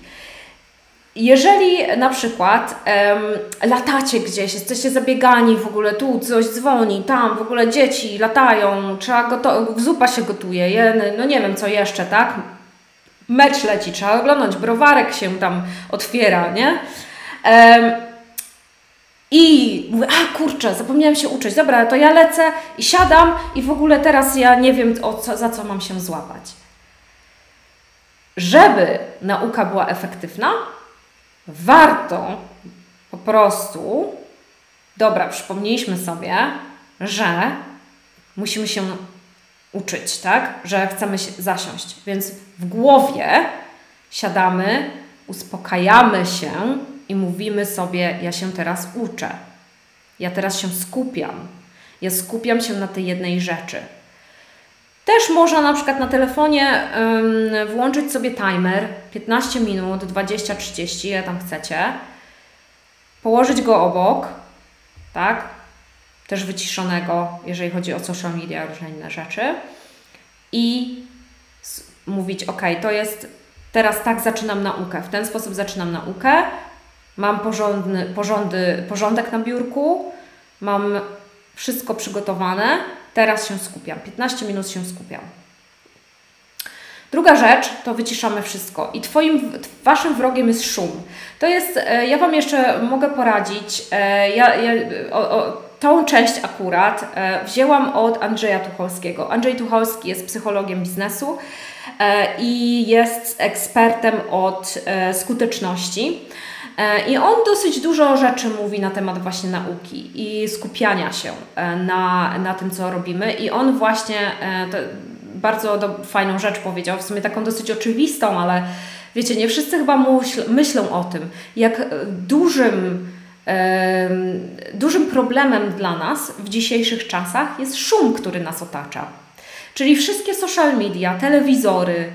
Jeżeli na przykład um, latacie gdzieś, jesteście zabiegani w ogóle, tu coś dzwoni, tam w ogóle dzieci latają, trzeba goto- zupa się gotuje, je, no nie wiem co jeszcze, tak? Mecz leci, trzeba oglądać, browarek się tam otwiera, nie? Um, i mówię, a kurczę, zapomniałem się uczyć, dobra, to ja lecę i siadam i w ogóle teraz ja nie wiem, o co, za co mam się złapać. Żeby nauka była efektywna, warto po prostu, dobra, przypomnieliśmy sobie, że musimy się uczyć, tak? Że chcemy się zasiąść. Więc w głowie siadamy, uspokajamy się i mówimy sobie: Ja się teraz uczę. Ja teraz się skupiam. Ja skupiam się na tej jednej rzeczy. Też można na przykład na telefonie um, włączyć sobie timer 15 minut, 20, 30, ile tam chcecie. Położyć go obok, tak? Też wyciszonego, jeżeli chodzi o social media, różne inne rzeczy. I mówić, ok, to jest teraz tak zaczynam naukę, w ten sposób zaczynam naukę, mam porządny, porządy, porządek na biurku, mam wszystko przygotowane, teraz się skupiam. 15 minut się skupiam. Druga rzecz to wyciszamy wszystko i twoim, waszym wrogiem jest szum. To jest, e, ja Wam jeszcze mogę poradzić, e, ja, ja o, o, tą część akurat e, wzięłam od Andrzeja Tucholskiego. Andrzej Tucholski jest psychologiem biznesu i jest ekspertem od skuteczności. E, I on dosyć dużo rzeczy mówi na temat właśnie nauki i skupiania się e, na, na tym, co robimy. I on właśnie e, bardzo do, fajną rzecz powiedział, w sumie taką dosyć oczywistą, ale wiecie, nie wszyscy chyba myśl, myślą o tym, jak dużym, dużym problemem dla nas w dzisiejszych czasach jest szum, który nas otacza. Czyli wszystkie social media, telewizory,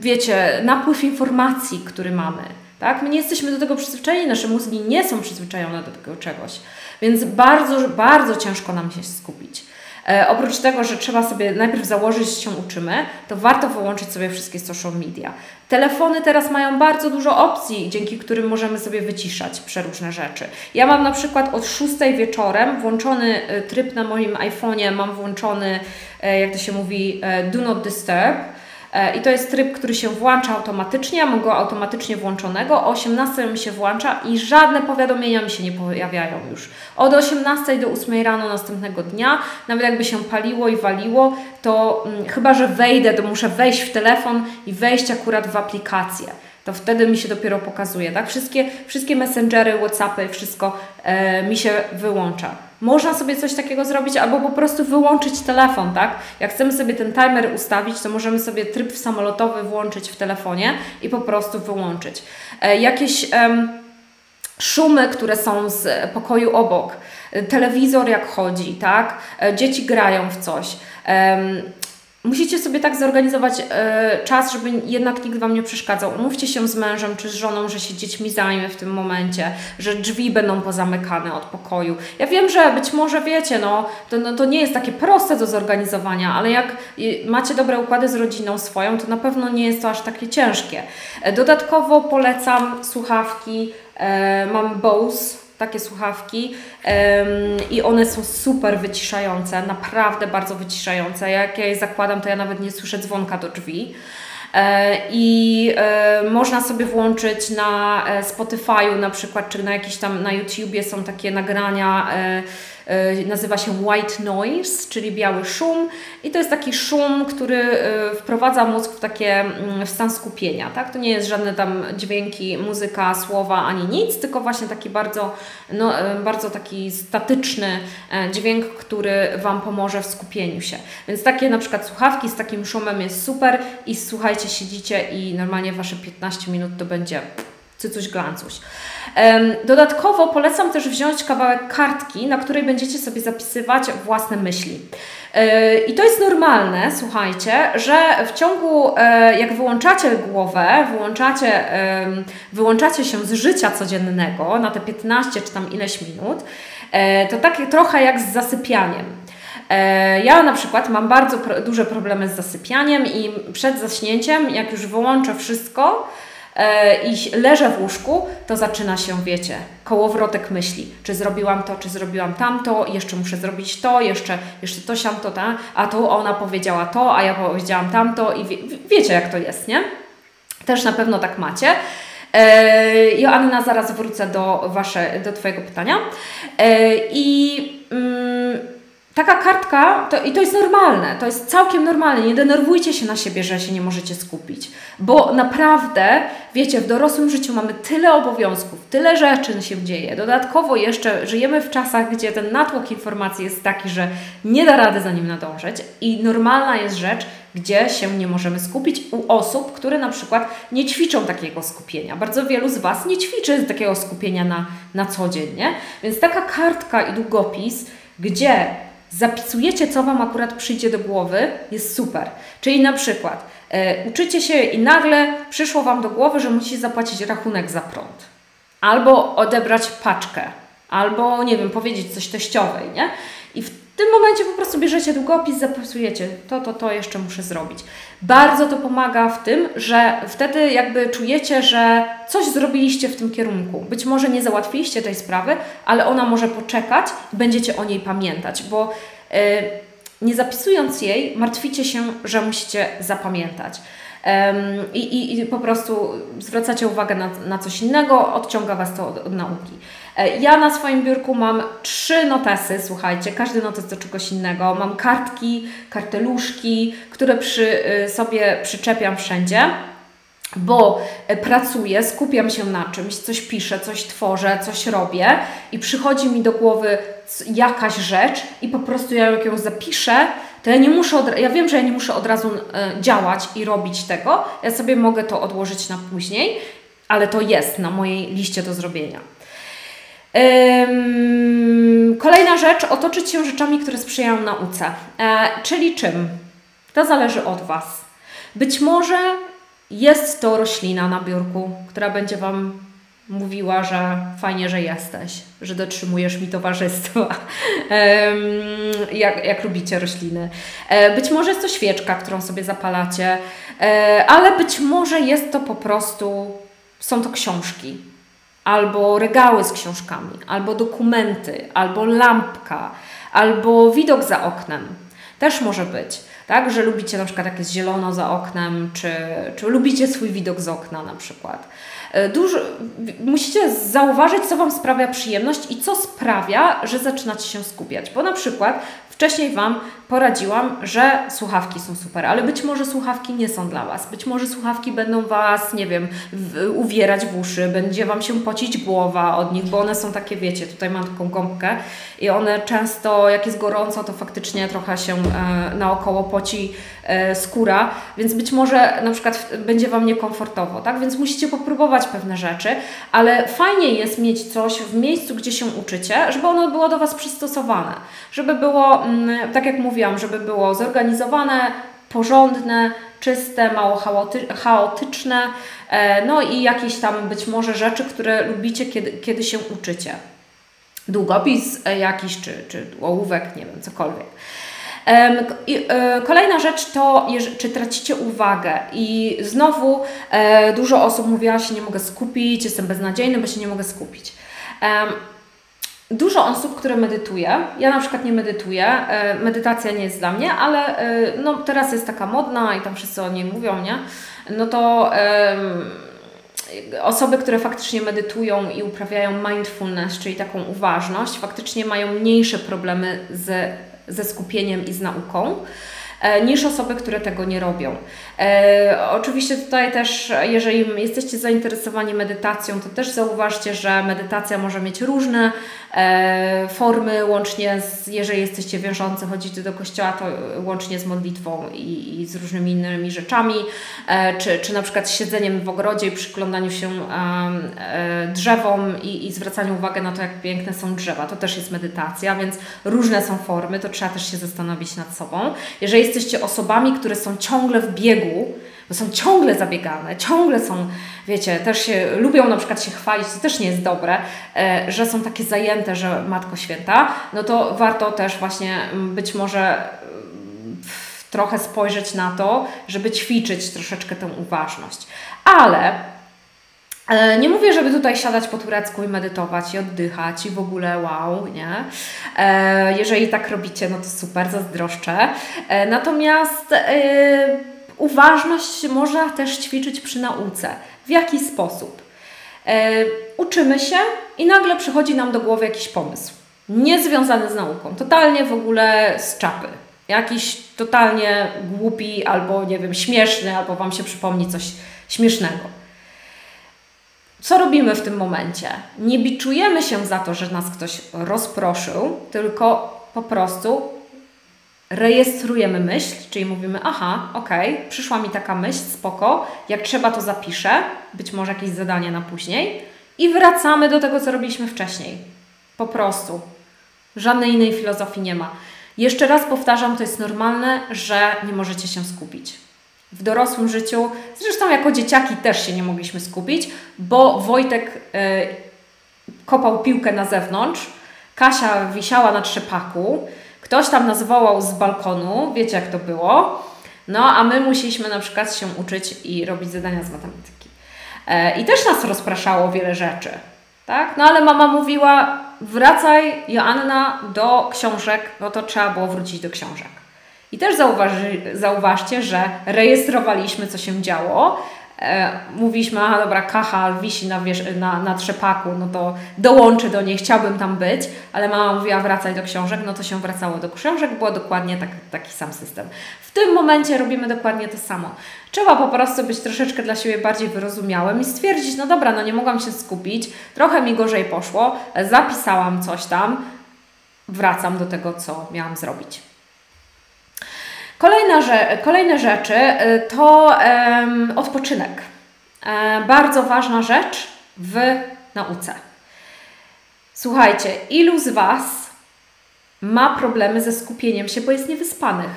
wiecie, napływ informacji, który mamy. Tak? My nie jesteśmy do tego przyzwyczajeni, nasze mózgi nie są przyzwyczajone do tego czegoś, więc bardzo, bardzo ciężko nam się skupić. E, oprócz tego, że trzeba sobie najpierw założyć, że się uczymy, to warto wyłączyć sobie wszystkie social media. Telefony teraz mają bardzo dużo opcji, dzięki którym możemy sobie wyciszać przeróżne rzeczy. Ja mam na przykład od 6 wieczorem włączony e, tryb na moim iPhone'ie, mam włączony, e, jak to się mówi, e, Do Not Disturb I to jest tryb, który się włącza automatycznie, ja mam go automatycznie włączonego, o 18 mi się włącza i żadne powiadomienia mi się nie pojawiają już. Od 18 do 8 rano następnego dnia, nawet jakby się paliło i waliło, to hmm, chyba, że wejdę, to muszę wejść w telefon i wejść akurat w aplikację to wtedy mi się dopiero pokazuje, tak? Wszystkie, wszystkie messengery, Whatsappy, wszystko e, mi się wyłącza. Można sobie coś takiego zrobić, albo po prostu wyłączyć telefon, tak? Jak chcemy sobie ten timer ustawić, to możemy sobie tryb samolotowy włączyć w telefonie i po prostu wyłączyć. E, jakieś szumy, które są z pokoju obok, telewizor jak chodzi, tak? E, dzieci grają w coś. Musicie sobie tak zorganizować e, czas, żeby jednak nikt Wam nie przeszkadzał. Umówcie się z mężem czy z żoną, że się dziećmi zajmie w tym momencie, że drzwi będą pozamykane od pokoju. Ja wiem, że być może wiecie, no to, no, to nie jest takie proste do zorganizowania, ale jak macie dobre układy z rodziną swoją, to na pewno nie jest to aż takie ciężkie. E, dodatkowo polecam słuchawki. E, mam Bose takie słuchawki i one są super wyciszające, naprawdę bardzo wyciszające. Jak ja je zakładam, to ja nawet nie słyszę dzwonka do drzwi. E, I e, można sobie włączyć na e, Spotify'u na przykład, czy na jakieś tam na YouTubie są takie nagrania nazywa się white noise, czyli biały szum i to jest taki szum, który e, wprowadza mózg w takie mm, w stan skupienia, tak? To nie jest żadne tam dźwięki, muzyka, słowa ani nic, tylko właśnie taki bardzo, no, e, bardzo taki statyczny dźwięk, który Wam pomoże w skupieniu się. Więc takie na przykład słuchawki z takim szumem jest super i słuchajcie, siedzicie i normalnie Wasze 15 minut to będzie cycuś glancuś. Dodatkowo polecam też wziąć kawałek kartki, na której będziecie sobie zapisywać własne myśli. E, I to jest normalne, słuchajcie, że w ciągu, e, jak wyłączacie głowę, wyłączacie, wyłączacie się z życia codziennego na te 15 czy tam ileś minut, e, to tak trochę jak z zasypianiem. Ja na przykład mam bardzo duże problemy z zasypianiem i przed zaśnięciem, jak już wyłączę wszystko, i leżę w łóżku, to zaczyna się, wiecie, kołowrotek myśli. Czy zrobiłam to, czy zrobiłam tamto, jeszcze muszę zrobić to, jeszcze, jeszcze to, siam to, ta, a tu ona powiedziała to, a ja powiedziałam tamto i wie, wiecie jak to jest, nie? Też na pewno tak macie. E, Joanna, zaraz wrócę do, wasze, do Twojego pytania. E, I mm, taka kartka, to, i to jest normalne, to jest całkiem normalne. Nie denerwujcie się na siebie, że się nie możecie skupić, bo naprawdę, wiecie, w dorosłym życiu mamy tyle obowiązków, tyle rzeczy się dzieje. Dodatkowo jeszcze żyjemy w czasach, gdzie ten natłok informacji jest taki, że nie da rady za nim nadążyć, i normalna jest rzecz, gdzie się nie możemy skupić u osób, które na przykład nie ćwiczą takiego skupienia. Bardzo wielu z Was nie ćwiczy takiego skupienia na, na co dzień, nie? Więc taka kartka i długopis, gdzie zapisujecie, co Wam akurat przyjdzie do głowy, jest super. Czyli na przykład e, uczycie się i nagle przyszło Wam do głowy, że musicie zapłacić rachunek za prąd. Albo odebrać paczkę. Albo, nie wiem, powiedzieć coś teściowej, nie? I w tym momencie po prostu bierzecie długopis, zapisujecie to, to, to jeszcze muszę zrobić. Bardzo to pomaga w tym, że wtedy jakby czujecie, że coś zrobiliście w tym kierunku. Być może nie załatwiliście tej sprawy, ale ona może poczekać i będziecie o niej pamiętać, bo yy, nie zapisując jej, martwicie się, że musicie zapamiętać. I, i, i, po prostu zwracacie uwagę na, na coś innego, odciąga Was to od, od nauki. E, ja na swoim biurku mam trzy notesy, słuchajcie, każdy notes do czegoś innego. Mam kartki, karteluszki, które przy y, sobie przyczepiam wszędzie bo e, pracuję, skupiam się na czymś, coś piszę, coś tworzę, coś robię i przychodzi mi do głowy jakaś rzecz i po prostu ja ją zapiszę, to ja nie muszę, od, ja wiem, że ja nie muszę od razu e, działać i robić tego, ja sobie mogę to odłożyć na później, ale to jest na mojej liście do zrobienia. Kolejna rzecz, otoczyć się rzeczami, które sprzyjają nauce. E, czyli czym? To zależy od Was. Być może jest to roślina na biurku, która będzie Wam mówiła, że fajnie, że jesteś, że dotrzymujesz mi towarzystwa, jak, jak lubicie rośliny. E, być może jest to świeczka, którą sobie zapalacie, e, ale być może jest to po prostu, są to książki, albo regały z książkami, albo dokumenty, albo lampka, albo widok za oknem. Też może być, tak, że lubicie na przykład jak jest zielono za oknem, czy, czy lubicie swój widok z okna na przykład. E, dużo, musicie zauważyć, co Wam sprawia przyjemność i co sprawia, że zaczynacie się skupiać. Bo na przykład wcześniej Wam poradziłam, że słuchawki są super, ale być może słuchawki nie są dla Was. Być może słuchawki będą Was, nie wiem, w, uwierać w uszy, będzie Wam się pocić głowa od nich, bo one są takie, wiecie, tutaj mam taką gąbkę i one często, jak jest gorąco, to faktycznie trochę się e, naokoło poci skóra, więc być może na przykład będzie Wam niekomfortowo, tak? Więc musicie popróbować pewne rzeczy, ale fajnie jest mieć coś w miejscu, gdzie się uczycie, żeby ono było do Was przystosowane, żeby było, mm, tak jak mówiłam, żeby było zorganizowane, porządne, czyste, mało chaotyczne, e, no i jakieś tam być może rzeczy, które lubicie, kiedy, kiedy się uczycie. Długopis e, jakiś, czy, czy ołówek, nie wiem, cokolwiek. E, kolejna rzecz to, czy tracicie uwagę i znowu dużo osób mówiła się nie mogę skupić, jestem beznadziejny, bo się nie mogę skupić dużo osób, które medytuje, ja na przykład nie medytuję, e, medytacja nie jest dla mnie, ale e, no, teraz jest taka modna i tam wszyscy o niej mówią, nie? No to osoby, które faktycznie medytują i uprawiają mindfulness, czyli taką uważność, faktycznie mają mniejsze problemy ze, ze skupieniem i z nauką. E, niż osoby, które tego nie robią. E, oczywiście tutaj też, jeżeli jesteście zainteresowani medytacją, to też zauważcie, że medytacja może mieć różne e, formy, łącznie z, jeżeli jesteście wierzący, chodzicie do kościoła, to łącznie z modlitwą i, i z różnymi innymi rzeczami, czy, czy na przykład siedzeniem w ogrodzie i przyglądaniu się drzewom i, i zwracaniu uwagi na to, jak piękne są drzewa. To też jest medytacja, więc różne są formy, to trzeba też się zastanowić nad sobą. Jeżeli jesteście osobami, które są ciągle w biegu, bo są ciągle zabiegane, ciągle są, wiecie, też się, lubią na przykład się chwalić, to też nie jest dobre, e, że są takie zajęte, że Matko Święta, no to warto też właśnie mm, być może mm, trochę spojrzeć na to, żeby ćwiczyć troszeczkę tę uważność. Ale E, nie mówię, żeby tutaj siadać po turecku i medytować i oddychać i w ogóle wow, nie? E, jeżeli tak robicie, no to super, zazdroszczę. Natomiast uważność można też ćwiczyć przy nauce. W jaki sposób? Uczymy się i nagle przychodzi nam do głowy jakiś pomysł. Niezwiązany z nauką, totalnie w ogóle z czapy. Jakiś totalnie głupi albo nie wiem, śmieszny, albo Wam się przypomni coś śmiesznego co robimy w tym momencie? Nie biczujemy się za to, że nas ktoś rozproszył, tylko po prostu rejestrujemy myśl, czyli mówimy, aha, okej, okay, przyszła mi taka myśl, spoko, jak trzeba to zapiszę, być może jakieś zadanie na później i wracamy do tego, co robiliśmy wcześniej. Po prostu. Żadnej innej filozofii nie ma. Jeszcze raz powtarzam, to jest normalne, że nie możecie się skupić w dorosłym życiu, zresztą jako dzieciaki też się nie mogliśmy skupić, bo Wojtek y, kopał piłkę na zewnątrz, Kasia wisiała na trzepaku, ktoś tam nas wołał z balkonu, wiecie jak to było, no a my musieliśmy na przykład się uczyć i robić zadania z matematyki. E, I też nas rozpraszało wiele rzeczy, tak? No ale mama mówiła, wracaj Joanna do książek, no to trzeba było wrócić do książek. I też zauważy, zauważcie, że rejestrowaliśmy, co się działo. E, mówiliśmy, a dobra, kacha wisi na, wiesz, na, na trzepaku, no to dołączę do niej, chciałbym tam być, ale mama mówiła wracaj do książek, no to się wracało do książek, było dokładnie tak, taki sam system. W tym momencie robimy dokładnie to samo. Trzeba po prostu być troszeczkę dla siebie bardziej wyrozumiałym i stwierdzić, no dobra, no nie mogłam się skupić, trochę mi gorzej poszło, zapisałam coś tam, wracam do tego, co miałam zrobić. Kolejna, kolejne rzeczy y, to um, odpoczynek. E, bardzo ważna rzecz w nauce. Słuchajcie, ilu z Was ma problemy ze skupieniem się, bo jest niewyspanych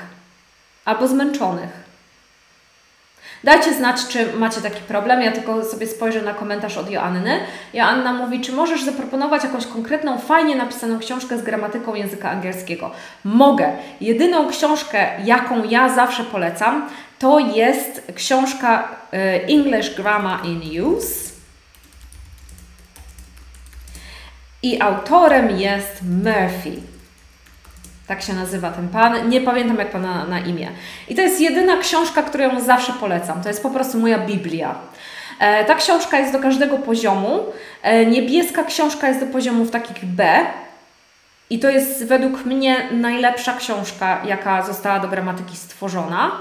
albo zmęczonych? Dajcie znać, czy macie taki problem. Ja tylko sobie spojrzę na komentarz od Joanny. Joanna mówi, czy możesz zaproponować jakąś konkretną, fajnie napisaną książkę z gramatyką języka angielskiego? Mogę. Jedyną książkę, jaką ja zawsze polecam, to jest książka y, English Grammar in Use. I autorem jest Murphy. Tak się nazywa ten pan. Nie pamiętam jak pana na, imię. I to jest jedyna książka, którą zawsze polecam. To jest po prostu moja Biblia. E, ta książka jest do każdego poziomu. E, niebieska książka jest do poziomów takich B. I to jest według mnie najlepsza książka, jaka została do gramatyki stworzona.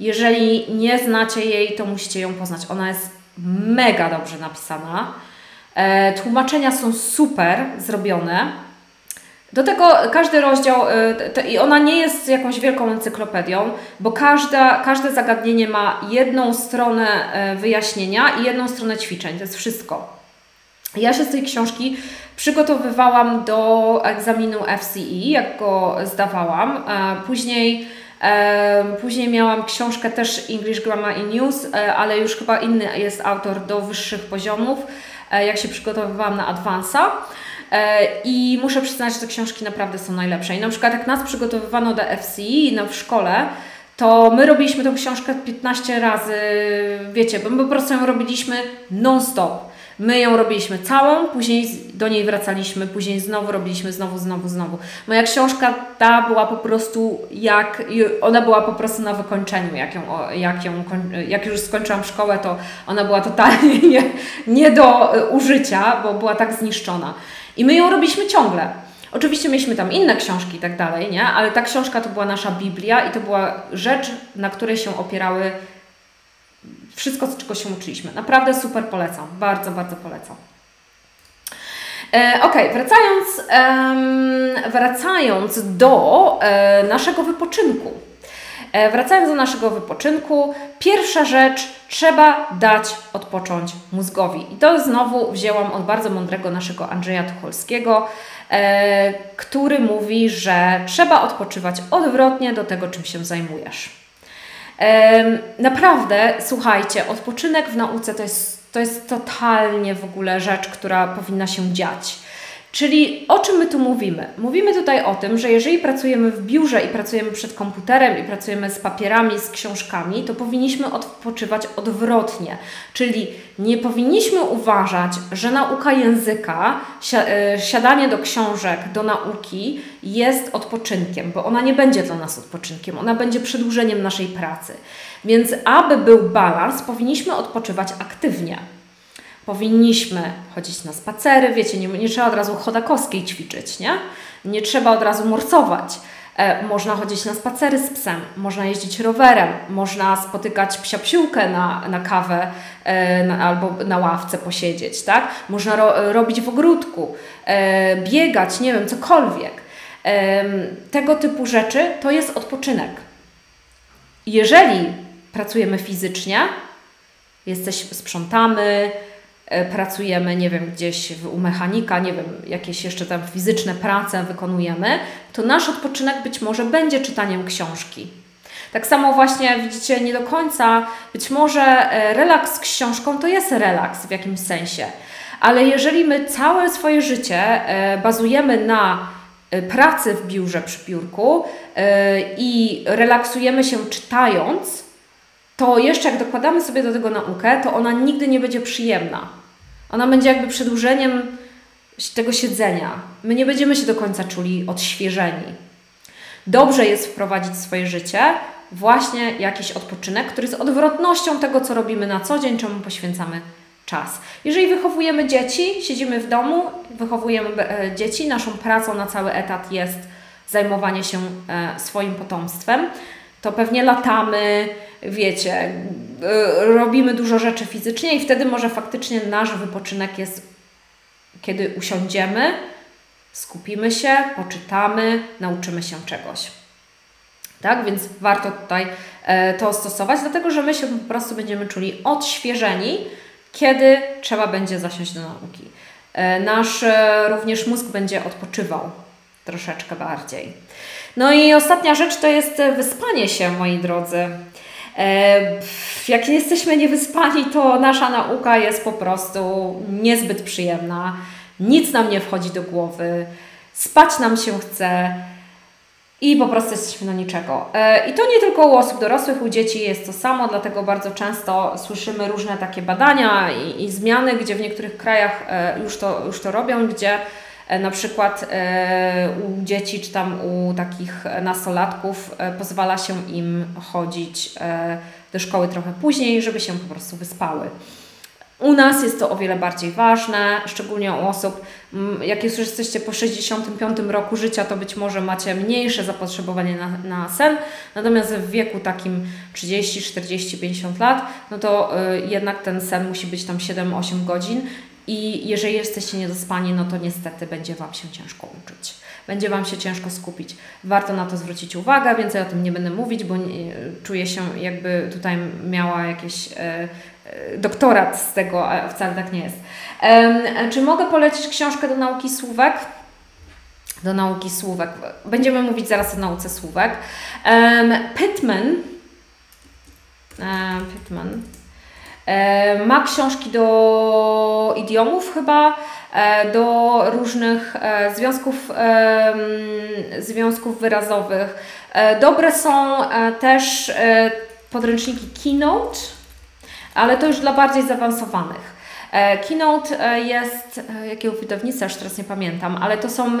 Jeżeli nie znacie jej, to musicie ją poznać. Ona jest mega dobrze napisana. E, tłumaczenia są super zrobione. Do tego każdy rozdział, y, i ona nie jest jakąś wielką encyklopedią, bo każda, każde zagadnienie ma jedną stronę y, wyjaśnienia i jedną stronę ćwiczeń. To jest wszystko. Ja się z tej książki przygotowywałam do egzaminu FCE, jak go zdawałam. E, później, e, później miałam książkę też English Grammar in News, e, ale już chyba inny jest autor do wyższych poziomów, jak się przygotowywałam na Advansa. E, I muszę przyznać, że te książki naprawdę są najlepsze. I na przykład jak nas przygotowywano do FCI no, w szkole, to my robiliśmy tę książkę 15 razy, wiecie, bo my po prostu ją robiliśmy non-stop. My ją robiliśmy całą, później do niej wracaliśmy, później znowu robiliśmy, znowu, znowu, znowu. Moja książka ta była po prostu jak, ona była po prostu na wykończeniu. Jak, ją, jak, ją, jak już skończyłam szkołę, to ona była totalnie nie, nie do użycia, bo była tak zniszczona. I my ją robiliśmy ciągle. Oczywiście mieliśmy tam inne książki i tak dalej, nie? Ale ta książka to była nasza Biblia i to była rzecz, na której się opierały wszystko, z czego się uczyliśmy. Naprawdę super polecam. Bardzo, bardzo polecam. E, ok, wracając, um, wracając do e, naszego wypoczynku. E, wracając do naszego wypoczynku, pierwsza rzecz, trzeba dać odpocząć mózgowi. I to znowu wzięłam od bardzo mądrego naszego Andrzeja Tucholskiego, e, który mówi, że trzeba odpoczywać odwrotnie do tego, czym się zajmujesz. E, naprawdę, słuchajcie, odpoczynek w nauce to jest, to jest totalnie w ogóle rzecz, która powinna się dziać. Czyli o czym my tu mówimy? Mówimy tutaj o tym, że jeżeli pracujemy w biurze i pracujemy przed komputerem i pracujemy z papierami, z książkami, to powinniśmy odpoczywać odwrotnie. Czyli nie powinniśmy uważać, że nauka języka, e, siadanie do książek, do nauki jest odpoczynkiem, bo ona nie będzie dla nas odpoczynkiem, ona będzie przedłużeniem naszej pracy. Więc aby był balans, powinniśmy odpoczywać aktywnie powinniśmy chodzić na spacery, wiecie, nie, nie trzeba od razu chodakowskiej ćwiczyć, nie? Nie trzeba od razu morcować. E, można chodzić na spacery z psem, można jeździć rowerem, można spotykać psiapsiłkę na, na kawę e, na, albo na ławce posiedzieć, tak? Można ro, robić w ogródku, e, biegać, nie wiem, cokolwiek. Tego typu rzeczy to jest odpoczynek. Jeżeli pracujemy fizycznie, jesteś, sprzątamy, pracujemy, nie wiem, gdzieś u mechanika, nie wiem, jakieś jeszcze tam fizyczne prace wykonujemy, to nasz odpoczynek być może będzie czytaniem książki. Tak samo właśnie widzicie, nie do końca, być może e, relaks z książką to jest relaks w jakimś sensie, ale jeżeli my całe swoje życie e, bazujemy na pracy w biurze przy biurku i relaksujemy się czytając, to jeszcze jak dokładamy sobie do tego naukę, to ona nigdy nie będzie przyjemna. Ona będzie jakby przedłużeniem tego siedzenia. My nie będziemy się do końca czuli odświeżeni. Dobrze jest wprowadzić w swoje życie właśnie jakiś odpoczynek, który jest odwrotnością tego, co robimy na co dzień, czemu poświęcamy czas. Jeżeli wychowujemy dzieci, siedzimy w domu, wychowujemy e, dzieci, naszą pracą na cały etat jest zajmowanie się e, swoim potomstwem, to pewnie latamy, wiecie, y, robimy dużo rzeczy fizycznie i wtedy może faktycznie nasz wypoczynek jest, kiedy usiądziemy, skupimy się, poczytamy, nauczymy się czegoś. Tak, więc warto tutaj e, to stosować, dlatego że my się po prostu będziemy czuli odświeżeni, kiedy trzeba będzie zasiąść do nauki. E, nasz e, również mózg będzie odpoczywał troszeczkę bardziej. No i ostatnia rzecz to jest wyspanie się, moi drodzy. E, jak jesteśmy niewyspani, to nasza nauka jest po prostu niezbyt przyjemna. Nic nam nie wchodzi do głowy, spać nam się chce i po prostu jesteśmy na niczego. E, I to nie tylko u osób dorosłych, u dzieci jest to samo, dlatego bardzo często słyszymy różne takie badania i, i zmiany, gdzie w niektórych krajach e, już to, już to robią, gdzie E, na przykład e, u dzieci czy tam u takich nastolatków e, pozwala się im chodzić do szkoły trochę później, żeby się po prostu wyspały. U nas jest to o wiele bardziej ważne, szczególnie u osób, jak już jesteście po 65 roku życia, to być może macie mniejsze zapotrzebowanie na, na sen, natomiast w wieku takim 30, 40, 50 lat, no to y, jednak ten sen musi być tam 7-8 godzin i jeżeli jesteście niedospani, no to niestety będzie Wam się ciężko uczyć. Będzie Wam się ciężko skupić. Warto na to zwrócić uwagę, więcej o tym nie będę mówić, bo nie, czuję się jakby tutaj miała jakiś e, e, doktorat z tego, a wcale tak nie jest. E, czy mogę polecić książkę do nauki słówek? Do nauki słówek. Będziemy mówić zaraz o nauce słówek. Pittman. Pittman E, ma książki do idiomów chyba, e, do różnych e, związków, związków wyrazowych. Dobre są też podręczniki Keynote, ale to już dla bardziej zaawansowanych. Keynote jest, jakiego wydawnictwa, już teraz nie pamiętam, ale to są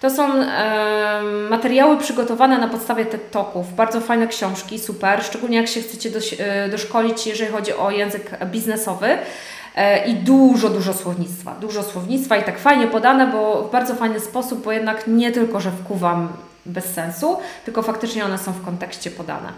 to są e, materiały przygotowane na podstawie TED Talków. Bardzo fajne książki, super. Szczególnie jak się chcecie do, e, doszkolić, jeżeli chodzi o język biznesowy. E, I dużo, dużo słownictwa. Dużo słownictwa i tak fajnie podane, bo w bardzo fajny sposób, bo jednak nie tylko, że wkuwam bez sensu, tylko faktycznie one są w kontekście podane.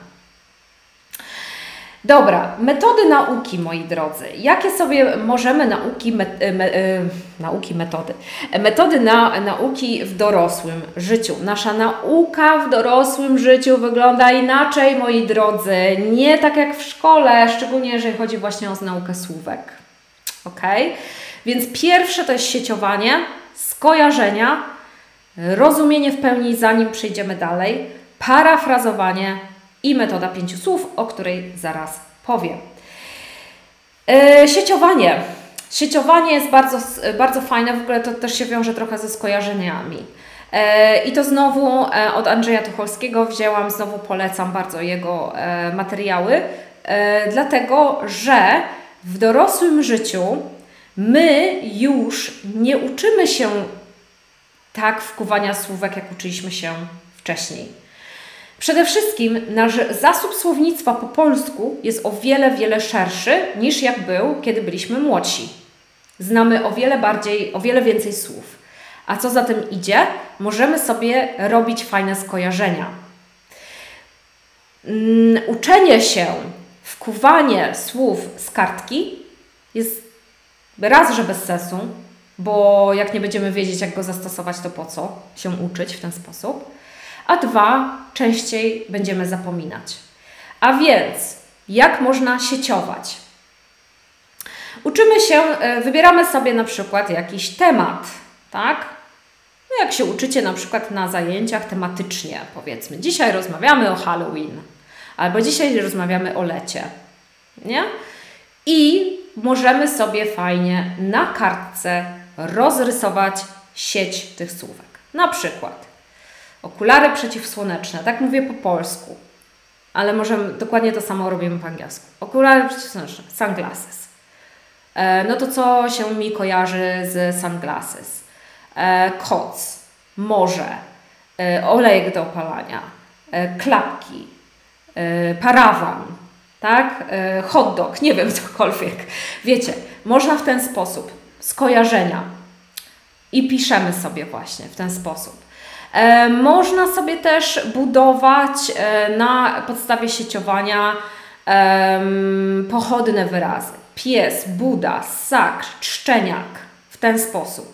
Dobra, metody nauki, moi drodzy. Jakie sobie możemy nauki, me, e, me, e, nauki metody? Metody na, nauki w dorosłym życiu. Nasza nauka w dorosłym życiu wygląda inaczej, moi drodzy. Nie tak jak w szkole, szczególnie jeżeli chodzi właśnie o naukę słówek. Ok? Więc pierwsze to jest sieciowanie, skojarzenia, rozumienie w pełni, zanim przejdziemy dalej, parafrazowanie, i metoda pięciu słów, o której zaraz powiem. E, sieciowanie. Sieciowanie jest bardzo, bardzo fajne, w ogóle to też się wiąże trochę ze skojarzeniami. E, I to znowu e, od Andrzeja Tucholskiego wzięłam, znowu polecam bardzo jego materiały, dlatego że w dorosłym życiu my już nie uczymy się tak wkuwania słówek, jak uczyliśmy się wcześniej. Przede wszystkim nasz zasób słownictwa po polsku jest o wiele, wiele szerszy niż jak był, kiedy byliśmy młodsi. Znamy o wiele bardziej, o wiele więcej słów. A co za tym idzie? Możemy sobie robić fajne skojarzenia. Mm, uczenie się, wkuwanie słów z kartki jest raz, że bez sensu, bo jak nie będziemy wiedzieć, jak go zastosować, to po co się uczyć w ten sposób. A dwa, częściej będziemy zapominać. A więc, jak można sieciować? Uczymy się, e, wybieramy sobie na przykład jakiś temat, tak? No jak się uczycie na przykład na zajęciach tematycznie, powiedzmy, dzisiaj rozmawiamy o Halloween, albo dzisiaj rozmawiamy o lecie, nie? I możemy sobie fajnie na kartce rozrysować sieć tych słówek. Na przykład okulary przeciwsłoneczne, tak mówię po polsku, ale możemy, dokładnie to samo robimy po angielsku. Okulary przeciwsłoneczne, sunglasses. E, no to co się mi kojarzy z sunglasses? E, koc, morze, e, olejek do opalania, e, klapki, e, parawan, tak? E, hot dog, nie wiem, cokolwiek. Wiecie, można w ten sposób, skojarzenia i piszemy sobie właśnie w ten sposób. E, można sobie też budować e, na podstawie sieciowania pochodne wyrazy. Pies, Buda, sakr, szczeniak w ten sposób.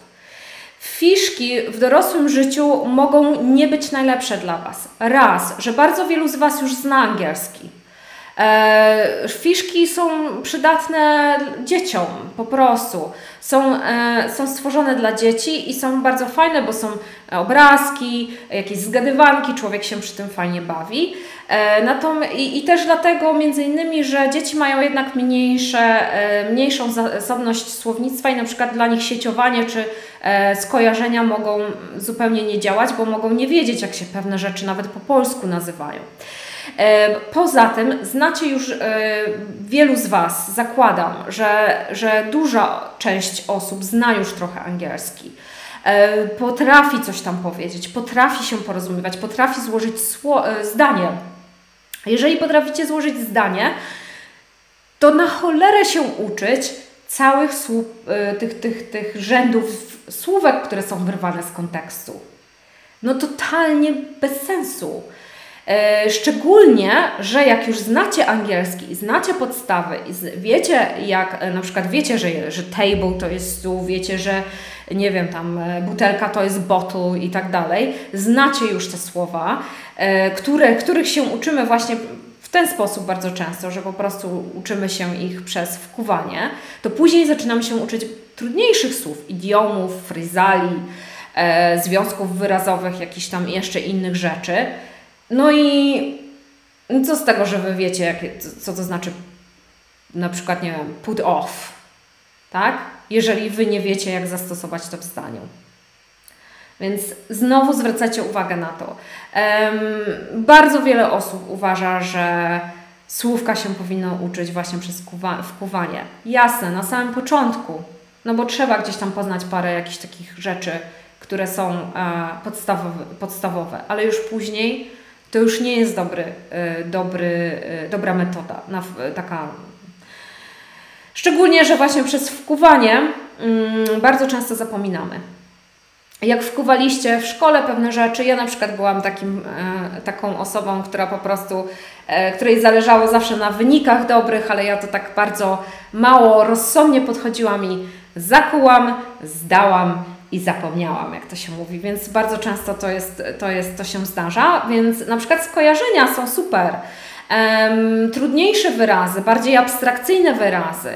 Fiszki w dorosłym życiu mogą nie być najlepsze dla Was. Raz, że bardzo wielu z Was już zna angielski. E, fiszki są przydatne dzieciom po prostu. Są, e, są stworzone dla dzieci i są bardzo fajne, bo są obrazki, jakieś zgadywanki, człowiek się przy tym fajnie bawi. E, i, I też dlatego między innymi, że dzieci mają jednak mniejsze, mniejszą zasobność słownictwa i na przykład dla nich sieciowanie czy skojarzenia mogą zupełnie nie działać, bo mogą nie wiedzieć, jak się pewne rzeczy nawet po polsku nazywają. E, poza tym znacie już e, wielu z Was, zakładam, że, że duża część osób zna już trochę angielski. E, potrafi coś tam powiedzieć, potrafi się porozumiewać, potrafi złożyć zdanie. Jeżeli potraficie złożyć zdanie, to na cholerę się uczyć całych słów, tych, tych, tych rzędów słówek, które są wyrwane z kontekstu. No totalnie bez sensu. E, szczególnie, że jak już znacie angielski znacie podstawy wiecie, jak e, na przykład wiecie, że, że table to jest stół, wiecie, że nie wiem, tam e, butelka to jest bottle i tak dalej, znacie już te słowa, które, których się uczymy właśnie w ten sposób bardzo często, że po prostu uczymy się ich przez wkuwanie, to później zaczynamy się uczyć trudniejszych słów, idiomów, fryzali, związków wyrazowych, jakichś tam jeszcze innych rzeczy no i co z tego, że wy wiecie, jak, co to znaczy na przykład, nie wiem, put off, tak? Jeżeli wy nie wiecie, jak zastosować to w zdaniu. Więc znowu zwracacie uwagę na to. Um, bardzo wiele osób uważa, że słówka się powinno uczyć właśnie przez wkuwanie. Jasne, na samym początku, no bo trzeba gdzieś tam poznać parę jakichś takich rzeczy, które są e, podstawowe, podstawowe, ale już później to już nie jest dobry, e, dobry, e, dobra metoda, taka Szczególnie, że właśnie przez wkuwanie mm, bardzo często zapominamy. Jak wkuwaliście w szkole pewne rzeczy, ja na przykład byłam takim, e, taką osobą, która po prostu, której zależało zawsze na wynikach dobrych, ale ja to tak bardzo mało rozsądnie podchodziłam i zakułam, zdałam i zapomniałam, jak to się mówi, więc bardzo często to, jest, to, jest, to się zdarza, więc na przykład skojarzenia są super. Um, trudniejsze wyrazy, bardziej abstrakcyjne wyrazy.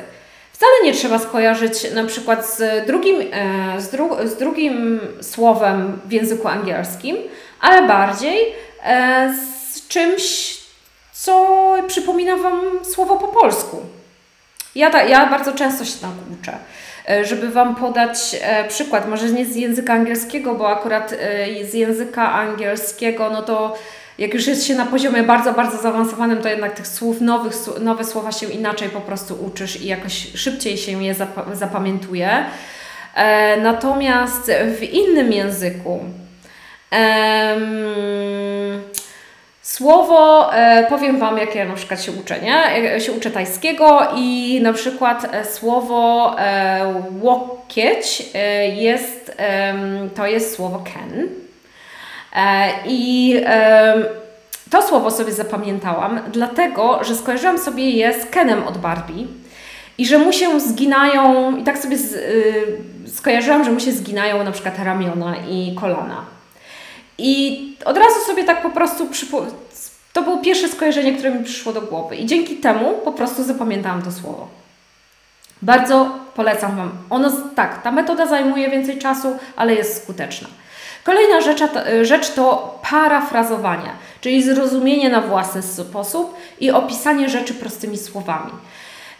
Wcale nie trzeba skojarzyć na przykład z drugim, e, z, dru, z drugim słowem w języku angielskim, ale bardziej e, z czymś, co przypomina Wam słowo po polsku. Ja, ta, ja bardzo często się tak uczę. Żeby Wam podać przykład, może nie z języka angielskiego, bo akurat z języka angielskiego, no to jak już jest się na poziomie bardzo, bardzo zaawansowanym, to jednak tych słów nowych, nowe słowa się inaczej po prostu uczysz i jakoś szybciej się je zapamiętuje. E, natomiast w innym języku słowo, e, powiem Wam, jak ja na przykład się uczę, nie? Ja się uczę tajskiego i na przykład e, słowo łokieć jest, to jest słowo ken. I to słowo sobie zapamiętałam, dlatego, że skojarzyłam sobie je z Kenem od Barbie i że mu się zginają, i tak sobie z, yy, skojarzyłam, że mu się zginają na przykład ramiona i kolana. I od razu sobie tak po prostu to było pierwsze skojarzenie, które mi przyszło do głowy i dzięki temu po prostu zapamiętałam to słowo. Bardzo polecam Wam. Ono, tak, ta metoda zajmuje więcej czasu, ale jest skuteczna. Kolejna rzecz, rzecz to parafrazowanie, czyli zrozumienie na własny sposób i opisanie rzeczy prostymi słowami.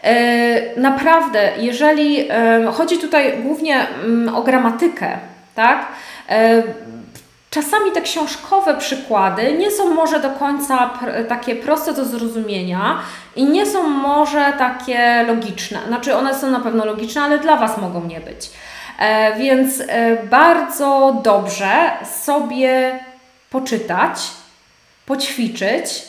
E, naprawdę, jeżeli e, chodzi tutaj głównie mm, o gramatykę, tak? E, czasami te książkowe przykłady nie są może do końca takie proste do zrozumienia i nie są może takie logiczne. Znaczy, one są na pewno logiczne, ale dla Was mogą nie być. Więc bardzo dobrze sobie poczytać, poćwiczyć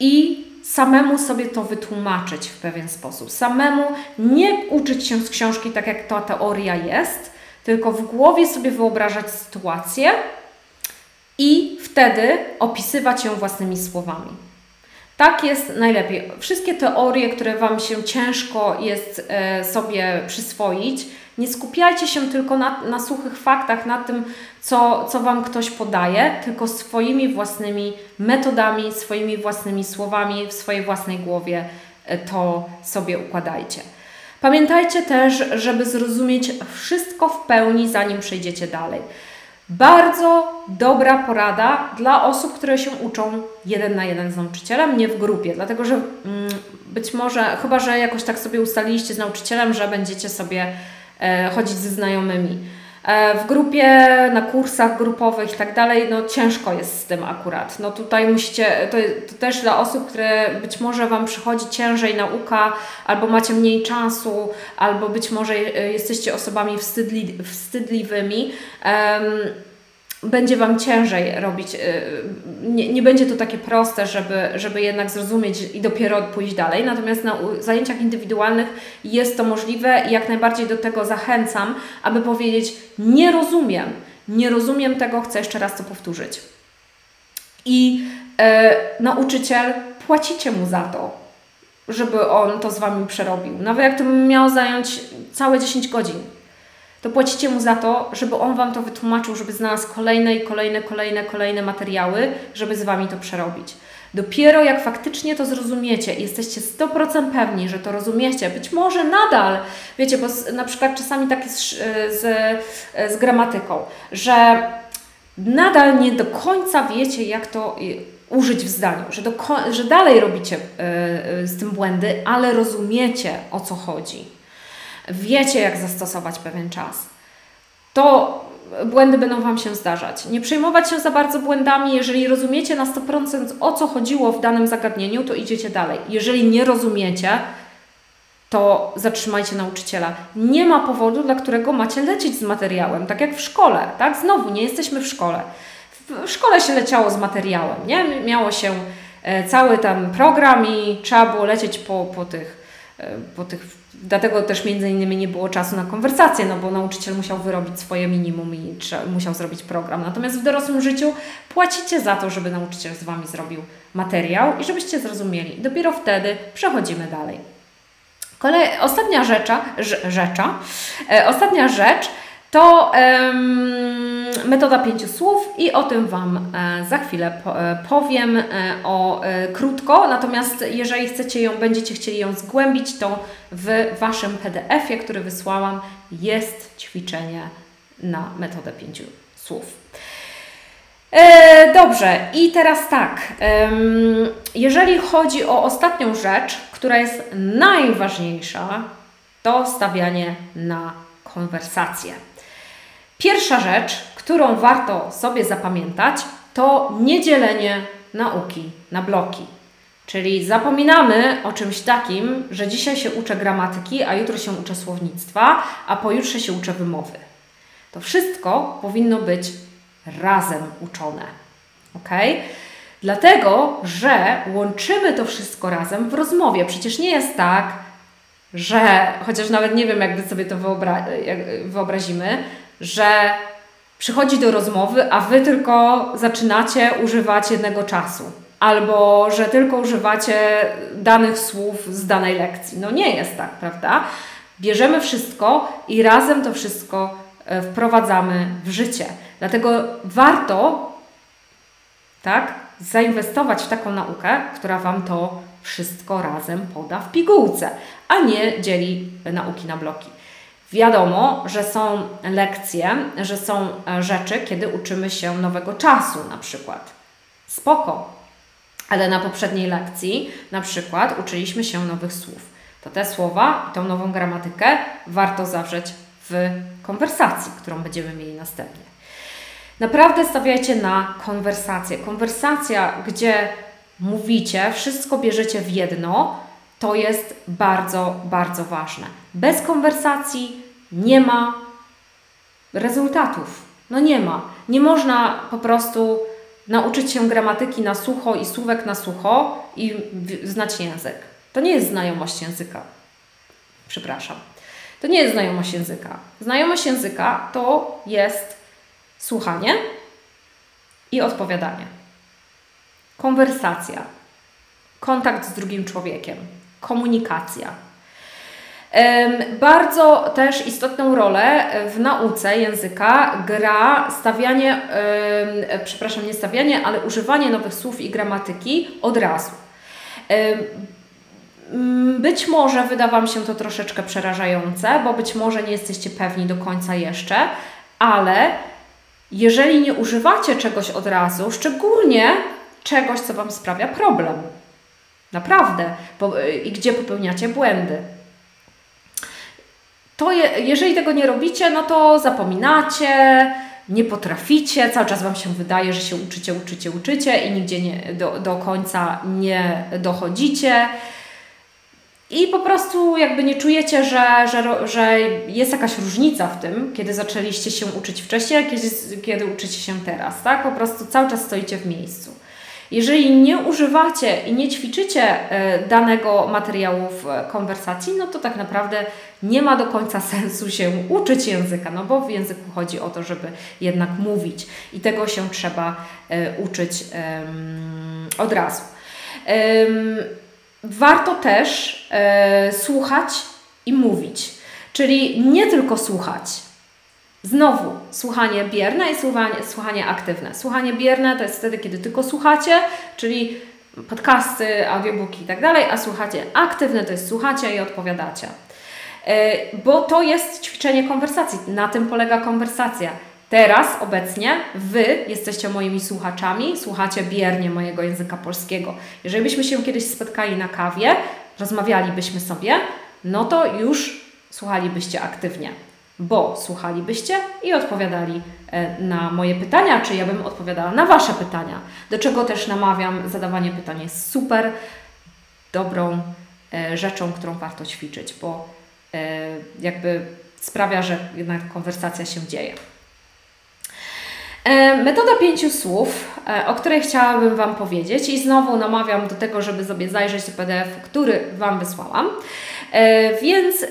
i samemu sobie to wytłumaczyć w pewien sposób. Samemu nie uczyć się z książki tak jak ta teoria jest, tylko w głowie sobie wyobrażać sytuację i wtedy opisywać ją własnymi słowami. Tak jest najlepiej. Wszystkie teorie, które Wam się ciężko jest e, sobie przyswoić, nie skupiajcie się tylko na, na suchych faktach, na tym, co, co Wam ktoś podaje, tylko swoimi własnymi metodami, swoimi własnymi słowami, w swojej własnej głowie e, to sobie układajcie. Pamiętajcie też, żeby zrozumieć wszystko w pełni, zanim przejdziecie dalej. Bardzo dobra porada dla osób, które się uczą jeden na jeden z nauczycielem, nie w grupie, dlatego że mm, być może, chyba że jakoś tak sobie ustaliliście z nauczycielem, że będziecie sobie e, chodzić ze znajomymi. E, w grupie, na kursach grupowych i tak dalej, no ciężko jest z tym akurat. No tutaj musicie, to, to, też dla osób, które być może Wam przychodzi ciężej nauka, albo macie mniej czasu, albo być może e, jesteście osobami wstydli, wstydliwymi. Um, będzie Wam ciężej robić, y, nie, nie będzie to takie proste, żeby, żeby jednak zrozumieć i dopiero pójść dalej. Natomiast na zajęciach indywidualnych jest to możliwe i jak najbardziej do tego zachęcam, aby powiedzieć: Nie rozumiem, nie rozumiem tego, chcę jeszcze raz to powtórzyć. I e, nauczyciel, płacicie mu za to, żeby on to z Wami przerobił. Nawet jak to miało zająć całe 10 godzin to płacicie mu za to, żeby on Wam to wytłumaczył, żeby znalazł kolejne i kolejne, kolejne, kolejne materiały, żeby z Wami to przerobić. Dopiero jak faktycznie to zrozumiecie i jesteście 100% pewni, że to rozumiecie, być może nadal, wiecie, bo na przykład czasami tak jest z, z gramatyką, że nadal nie do końca wiecie, jak to użyć w zdaniu, że, do, że dalej robicie y, y, z tym błędy, ale rozumiecie o co chodzi wiecie, jak zastosować pewien czas, to błędy będą Wam się zdarzać. Nie przejmować się za bardzo błędami. Jeżeli rozumiecie na 100% o co chodziło w danym zagadnieniu, to idziecie dalej. Jeżeli nie rozumiecie, to zatrzymajcie nauczyciela. Nie ma powodu, dla którego macie lecieć z materiałem, tak jak w szkole, tak? Znowu, nie jesteśmy w szkole. W szkole się leciało z materiałem, nie? Miało się e, cały tam program i trzeba było lecieć po, po tych, e, po tych Dlatego też między innymi nie było czasu na konwersację, no bo nauczyciel musiał wyrobić swoje minimum i musiał zrobić program. Natomiast w dorosłym życiu płacicie za to, żeby nauczyciel z Wami zrobił materiał i żebyście zrozumieli. Dopiero wtedy przechodzimy dalej. Kolej, ostatnia rzecza, rzecza, e, ostatnia rzecz to metoda pięciu słów i o tym Wam e, za chwilę e, powiem e, o, krótko. Natomiast jeżeli chcecie ją, będziecie chcieli ją zgłębić, to w Waszym PDF-ie, który wysłałam, jest ćwiczenie na metodę pięciu słów. dobrze, i teraz tak. jeżeli chodzi o ostatnią rzecz, która jest najważniejsza, to stawianie na konwersację. Pierwsza rzecz, którą warto sobie zapamiętać, to niedzielenie nauki na bloki. Czyli zapominamy o czymś takim, że dzisiaj się uczę gramatyki, a jutro się uczę słownictwa, a pojutrze się uczę wymowy. To wszystko powinno być razem uczone. Ok? Dlatego, że łączymy to wszystko razem w rozmowie. Przecież nie jest tak, że chociaż nawet nie wiem, jakby sobie to wyobra wyobrazimy, że przychodzi do rozmowy, a wy tylko zaczynacie używać jednego czasu. Albo że tylko używacie danych słów z danej lekcji. No nie jest tak, prawda? Bierzemy wszystko i razem to wszystko e, wprowadzamy w życie. Dlatego warto, tak, zainwestować w taką naukę, która Wam to wszystko razem poda w pigułce, a nie dzieli nauki na bloki. Wiadomo, że są lekcje, że są e, rzeczy, kiedy uczymy się nowego czasu, na przykład. Spoko. Ale na poprzedniej lekcji, na przykład, uczyliśmy się nowych słów. To te słowa tą nową gramatykę warto zawrzeć w konwersacji, którą będziemy mieli następnie. Naprawdę stawiajcie na konwersację. Konwersacja, gdzie mówicie, wszystko bierzecie w jedno, to jest bardzo, bardzo ważne. Bez konwersacji nie ma rezultatów. No nie ma. Nie można po prostu nauczyć się gramatyki na sucho i słówek na sucho i znać język. To nie jest znajomość języka. Przepraszam. To nie jest znajomość języka. Znajomość języka to jest słuchanie i odpowiadanie. Konwersacja, kontakt z drugim człowiekiem, komunikacja. Bardzo też istotną rolę w nauce języka gra stawianie, przepraszam, nie stawianie, ale używanie nowych słów i gramatyki od razu. Być może wyda Wam się to troszeczkę przerażające, bo być może nie jesteście pewni do końca jeszcze, ale jeżeli nie używacie czegoś od razu, szczególnie czegoś, co Wam sprawia problem, naprawdę, y, i gdzie popełniacie błędy, to je, jeżeli tego nie robicie, no to zapominacie, nie potraficie, cały czas Wam się wydaje, że się uczycie, uczycie, uczycie i nigdzie nie, do, do końca nie dochodzicie. I po prostu jakby nie czujecie, że, że, że jest jakaś różnica w tym, kiedy zaczęliście się uczyć wcześniej, a kiedy, kiedy uczycie się teraz, tak? Po prostu cały czas stoicie w miejscu. Jeżeli nie używacie i nie ćwiczycie e, danego materiału w konwersacji, no to tak naprawdę nie ma do końca sensu się uczyć języka, no bo w języku chodzi o to, żeby jednak mówić i tego się trzeba e, uczyć od razu. Warto też e, słuchać i mówić, czyli nie tylko słuchać. Znowu, słuchanie bierne i słuchanie, słuchanie aktywne. Słuchanie bierne to jest wtedy, kiedy tylko słuchacie, czyli podcasty, audiobooki i tak dalej, a słuchacie aktywne to jest słuchacie i odpowiadacie. E, bo to jest ćwiczenie konwersacji. Na tym polega konwersacja. Teraz, obecnie, Wy jesteście moimi słuchaczami, słuchacie biernie mojego języka polskiego. Jeżeli byśmy się kiedyś spotkali na kawie, rozmawialibyśmy sobie, no to już słuchalibyście aktywnie, bo słuchalibyście i odpowiadali e, na moje pytania, czy ja bym odpowiadała na Wasze pytania. Do czego też namawiam, zadawanie pytań jest super dobrą e, rzeczą, którą warto ćwiczyć, bo e, jakby sprawia, że jednak konwersacja się dzieje. Metoda pięciu słów, o której chciałabym Wam powiedzieć i znowu namawiam do tego, żeby sobie zajrzeć do PDF, który Wam wysłałam. E, więc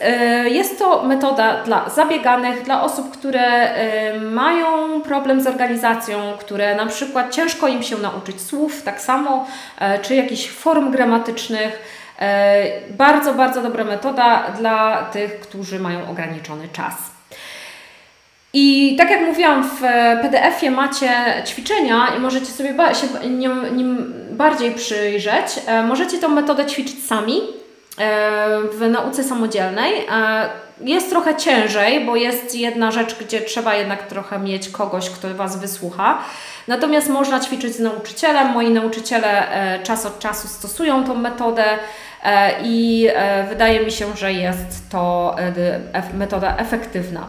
jest to metoda dla zabieganych, dla osób, które mają problem z organizacją, które na przykład ciężko im się nauczyć słów, tak samo, czy jakichś form gramatycznych. Bardzo, bardzo dobra metoda dla tych, którzy mają ograniczony czas. I tak jak mówiłam, w PDF-ie macie ćwiczenia i możecie sobie się nim bardziej przyjrzeć. E, możecie tą metodę ćwiczyć sami e, w nauce samodzielnej. E, jest trochę ciężej, bo jest jedna rzecz, gdzie trzeba jednak trochę mieć kogoś, kto Was wysłucha. Natomiast można ćwiczyć z nauczycielem. Moi nauczyciele czas od czasu stosują tą metodę i wydaje mi się, że jest to metoda efektywna.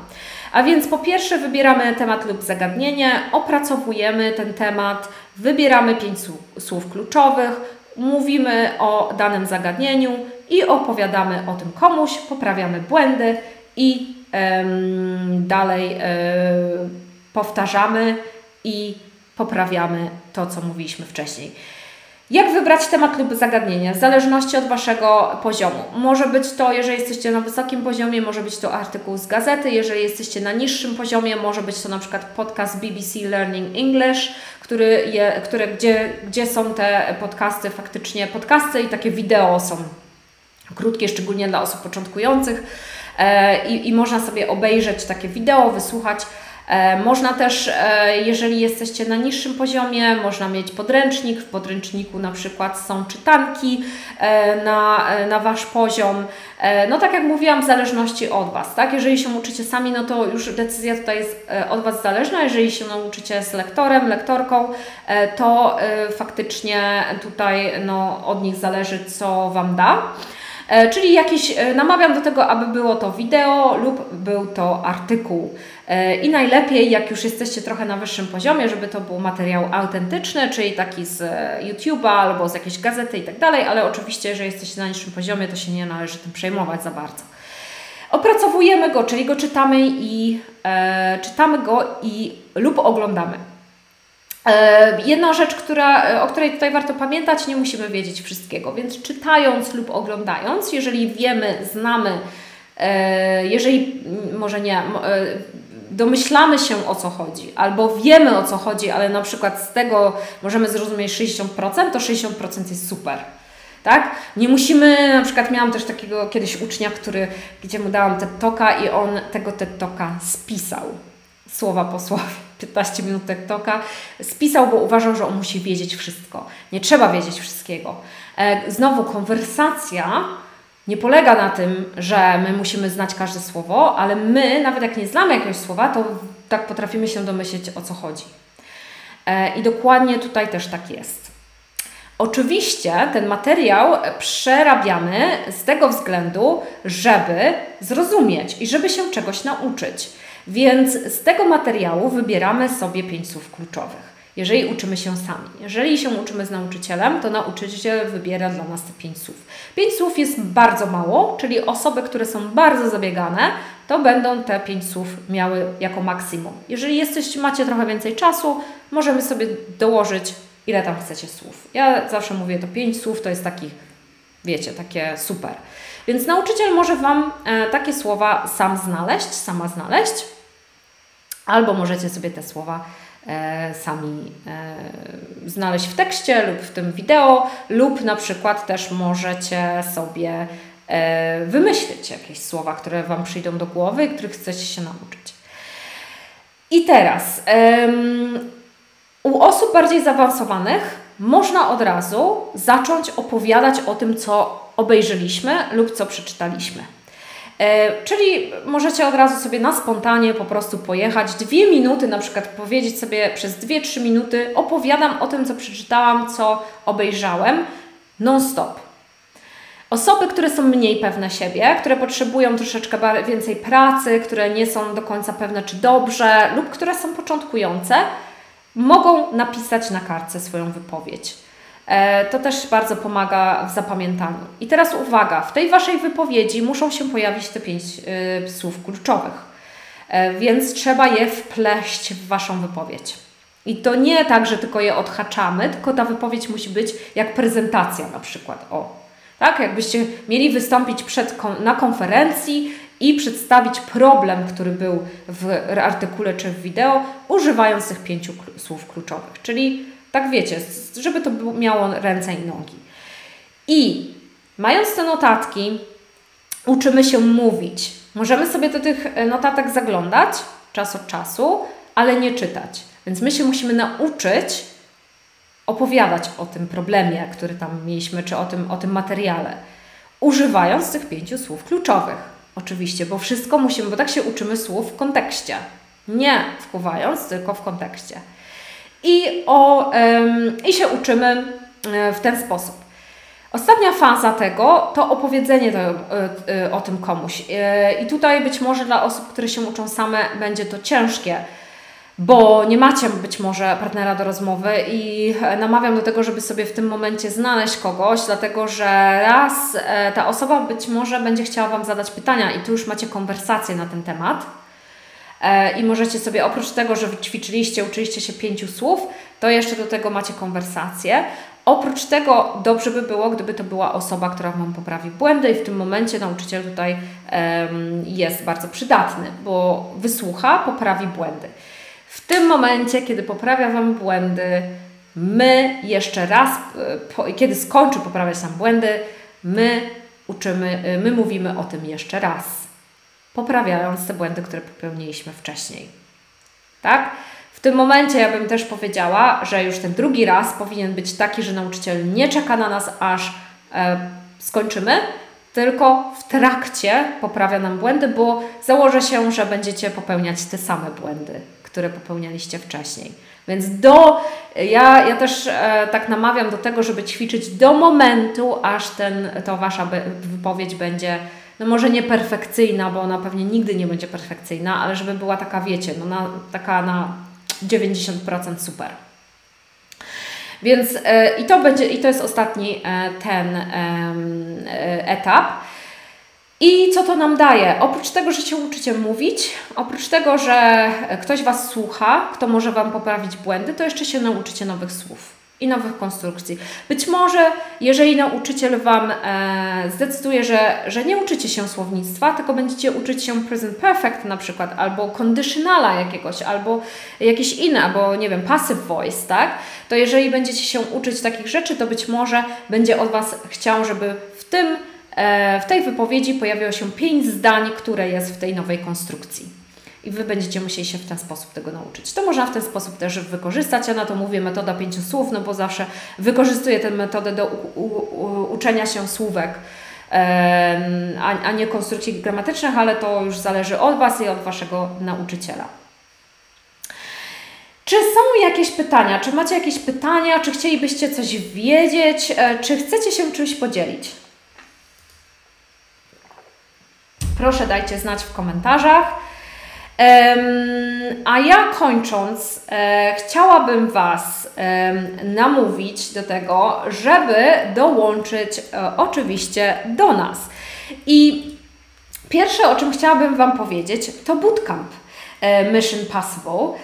A więc po pierwsze wybieramy temat lub zagadnienie, opracowujemy ten temat, wybieramy pięć słów kluczowych, mówimy o danym zagadnieniu i opowiadamy o tym komuś, poprawiamy błędy i dalej e, powtarzamy i poprawiamy to, co mówiliśmy wcześniej. Jak wybrać temat lub zagadnienie? W zależności od Waszego poziomu. Może być to, jeżeli jesteście na wysokim poziomie, może być to artykuł z gazety, jeżeli jesteście na niższym poziomie, może być to na przykład podcast BBC Learning English, który je, które, gdzie, gdzie są te podcasty, faktycznie podcasty i takie wideo są krótkie, szczególnie dla osób początkujących e, i, i można sobie obejrzeć takie wideo, wysłuchać E, można też, e, jeżeli jesteście na niższym poziomie, można mieć podręcznik. W podręczniku na przykład są czytanki na, na Wasz poziom. No tak jak mówiłam, w zależności od Was, tak? Jeżeli się uczycie sami, no to już decyzja tutaj jest od Was zależna. Jeżeli się nauczycie z lektorem, lektorką, to faktycznie tutaj no, od nich zależy, co Wam da. Czyli jakiś, namawiam do tego, aby było to wideo lub był to artykuł. E, I najlepiej, jak już jesteście trochę na wyższym poziomie, żeby to był materiał autentyczny, czyli taki z e, YouTube'a albo z jakiejś gazety i tak dalej, ale oczywiście, jeżeli jesteście na niższym poziomie, to się nie należy tym przejmować za bardzo. Opracowujemy go, czyli go czytamy i e, czytamy go i lub oglądamy. E, jedna rzecz, która, o której tutaj warto pamiętać, nie musimy wiedzieć wszystkiego, więc czytając lub oglądając, jeżeli wiemy, znamy, e, jeżeli może nie, domyślamy się o co chodzi, albo wiemy o co chodzi, ale na przykład z tego możemy zrozumieć 60%, to 60% jest super. Tak? Nie musimy, na przykład miałam też takiego kiedyś ucznia, który, gdzie mu dałam TED Talka i on tego TED Talka spisał. Słowa po słowie, 15 minut TED Talka. Spisał, bo uważał, że on musi wiedzieć wszystko. Nie trzeba wiedzieć wszystkiego. E, znowu konwersacja nie polega na tym, że my musimy znać każde słowo, ale my, nawet jak nie znamy jakiegoś słowa, to tak potrafimy się domyśleć o co chodzi. E, I dokładnie tutaj też tak jest. Oczywiście ten materiał przerabiamy z tego względu, żeby zrozumieć i żeby się czegoś nauczyć. Więc z tego materiału wybieramy sobie pięć słów kluczowych jeżeli uczymy się sami. Jeżeli się uczymy z nauczycielem, to nauczyciel wybiera dla nas te pięć słów. Pięć słów jest bardzo mało, czyli osoby, które są bardzo zabiegane, to będą te pięć słów miały jako maksimum. Jeżeli jesteście, macie trochę więcej czasu, możemy sobie dołożyć, ile tam chcecie słów. Ja zawsze mówię, to pięć słów to jest taki, wiecie, takie super. Więc nauczyciel może Wam e, takie słowa sam znaleźć, sama znaleźć, albo możecie sobie te słowa E, sami e, znaleźć w tekście lub w tym wideo, lub na przykład też możecie sobie e, wymyślić jakieś słowa, które Wam przyjdą do głowy i których chcecie się nauczyć. I teraz u osób bardziej zaawansowanych można od razu zacząć opowiadać o tym, co obejrzeliśmy lub co przeczytaliśmy. E, czyli możecie od razu sobie na spontanie po prostu pojechać, dwie minuty na przykład powiedzieć sobie przez dwie, trzy minuty opowiadam o tym, co przeczytałam, co obejrzałem, non-stop. Osoby, które są mniej pewne siebie, które potrzebują troszeczkę więcej pracy, które nie są do końca pewne, czy dobrze, lub które są początkujące, mogą napisać na kartce swoją wypowiedź. E, to też bardzo pomaga w zapamiętaniu. I teraz uwaga, w tej Waszej wypowiedzi muszą się pojawić te pięć y, słów kluczowych, e, więc trzeba je wpleść w Waszą wypowiedź. I to nie tak, że tylko je odhaczamy, tylko ta wypowiedź musi być jak prezentacja na przykład. O, tak? Jakbyście mieli wystąpić przed, na konferencji i przedstawić problem, który był w artykule czy w wideo, używając tych pięciu słów kluczowych. Czyli tak wiecie, żeby to miało ręce i nogi. I mając te notatki, uczymy się mówić. Możemy sobie do tych e, notatek zaglądać czas od czasu, ale nie czytać. Więc my się musimy nauczyć opowiadać o tym problemie, który tam mieliśmy, czy o tym, o tym materiale, używając tych pięciu słów kluczowych. Oczywiście, bo wszystko musimy, bo tak się uczymy słów w kontekście. Nie wpływając, tylko w kontekście i, o, i się uczymy e, w ten sposób. Ostatnia faza tego to opowiedzenie to, o tym komuś. I tutaj być może dla osób, które się uczą same, będzie to ciężkie bo nie macie być może partnera do rozmowy i namawiam do tego, żeby sobie w tym momencie znaleźć kogoś, dlatego że raz e, ta osoba być może będzie chciała Wam zadać pytania i tu już macie konwersację na ten temat. E, I możecie sobie oprócz tego, że ćwiczyliście, uczyliście się pięciu słów, to jeszcze do tego macie konwersację. Oprócz tego dobrze by było, gdyby to była osoba, która Wam poprawi błędy i w tym momencie nauczyciel tutaj um, jest bardzo przydatny, bo wysłucha, poprawi błędy. W tym momencie, kiedy poprawia Wam błędy, my jeszcze raz, e, kiedy skończy poprawiać nam błędy, my uczymy, e, my mówimy o tym jeszcze raz, poprawiając te błędy, które popełniliśmy wcześniej. Tak? W tym momencie ja bym też powiedziała, że już ten drugi raz powinien być taki, że nauczyciel nie czeka na nas, aż e, skończymy, tylko w trakcie poprawia nam błędy, bo założę się, że będziecie popełniać te same błędy które popełnialiście wcześniej. Więc do, ja, ja też e, tak namawiam do tego, żeby ćwiczyć do momentu, aż ten, to Wasza wypowiedź będzie, no może nie perfekcyjna, bo ona pewnie nigdy nie będzie perfekcyjna, ale żeby była taka, wiecie, no na, taka na 90% super. Więc e, i to będzie, i to jest ostatni e, ten e, etap. I co to nam daje? Oprócz tego, że się uczycie mówić, oprócz tego, że ktoś Was słucha, kto może Wam poprawić błędy, to jeszcze się nauczycie nowych słów i nowych konstrukcji. Być może, jeżeli nauczyciel Wam e, zdecyduje, że, że nie uczycie się słownictwa, tylko będziecie uczyć się present perfect na przykład, albo conditionala jakiegoś, albo jakieś inne, albo nie wiem, passive voice, tak? To jeżeli będziecie się uczyć takich rzeczy, to być może będzie od Was chciał, żeby w tym E, w tej wypowiedzi pojawiło się pięć zdań, które jest w tej nowej konstrukcji. I Wy będziecie musieli się w ten sposób tego nauczyć. To można w ten sposób też wykorzystać. Ja na to mówię metoda pięciu słów, no bo zawsze wykorzystuję tę metodę do u, u, uczenia się słówek, a, a nie konstrukcji gramatycznych, ale to już zależy od Was i od Waszego nauczyciela. Czy są jakieś pytania? Czy macie jakieś pytania? Czy chcielibyście coś wiedzieć? E, czy chcecie się czymś podzielić? Proszę dajcie znać w komentarzach. A ja kończąc, e, chciałabym Was namówić do tego, żeby dołączyć e, oczywiście do nas. I pierwsze, o czym chciałabym Wam powiedzieć, to bootcamp. E, Mission Possible.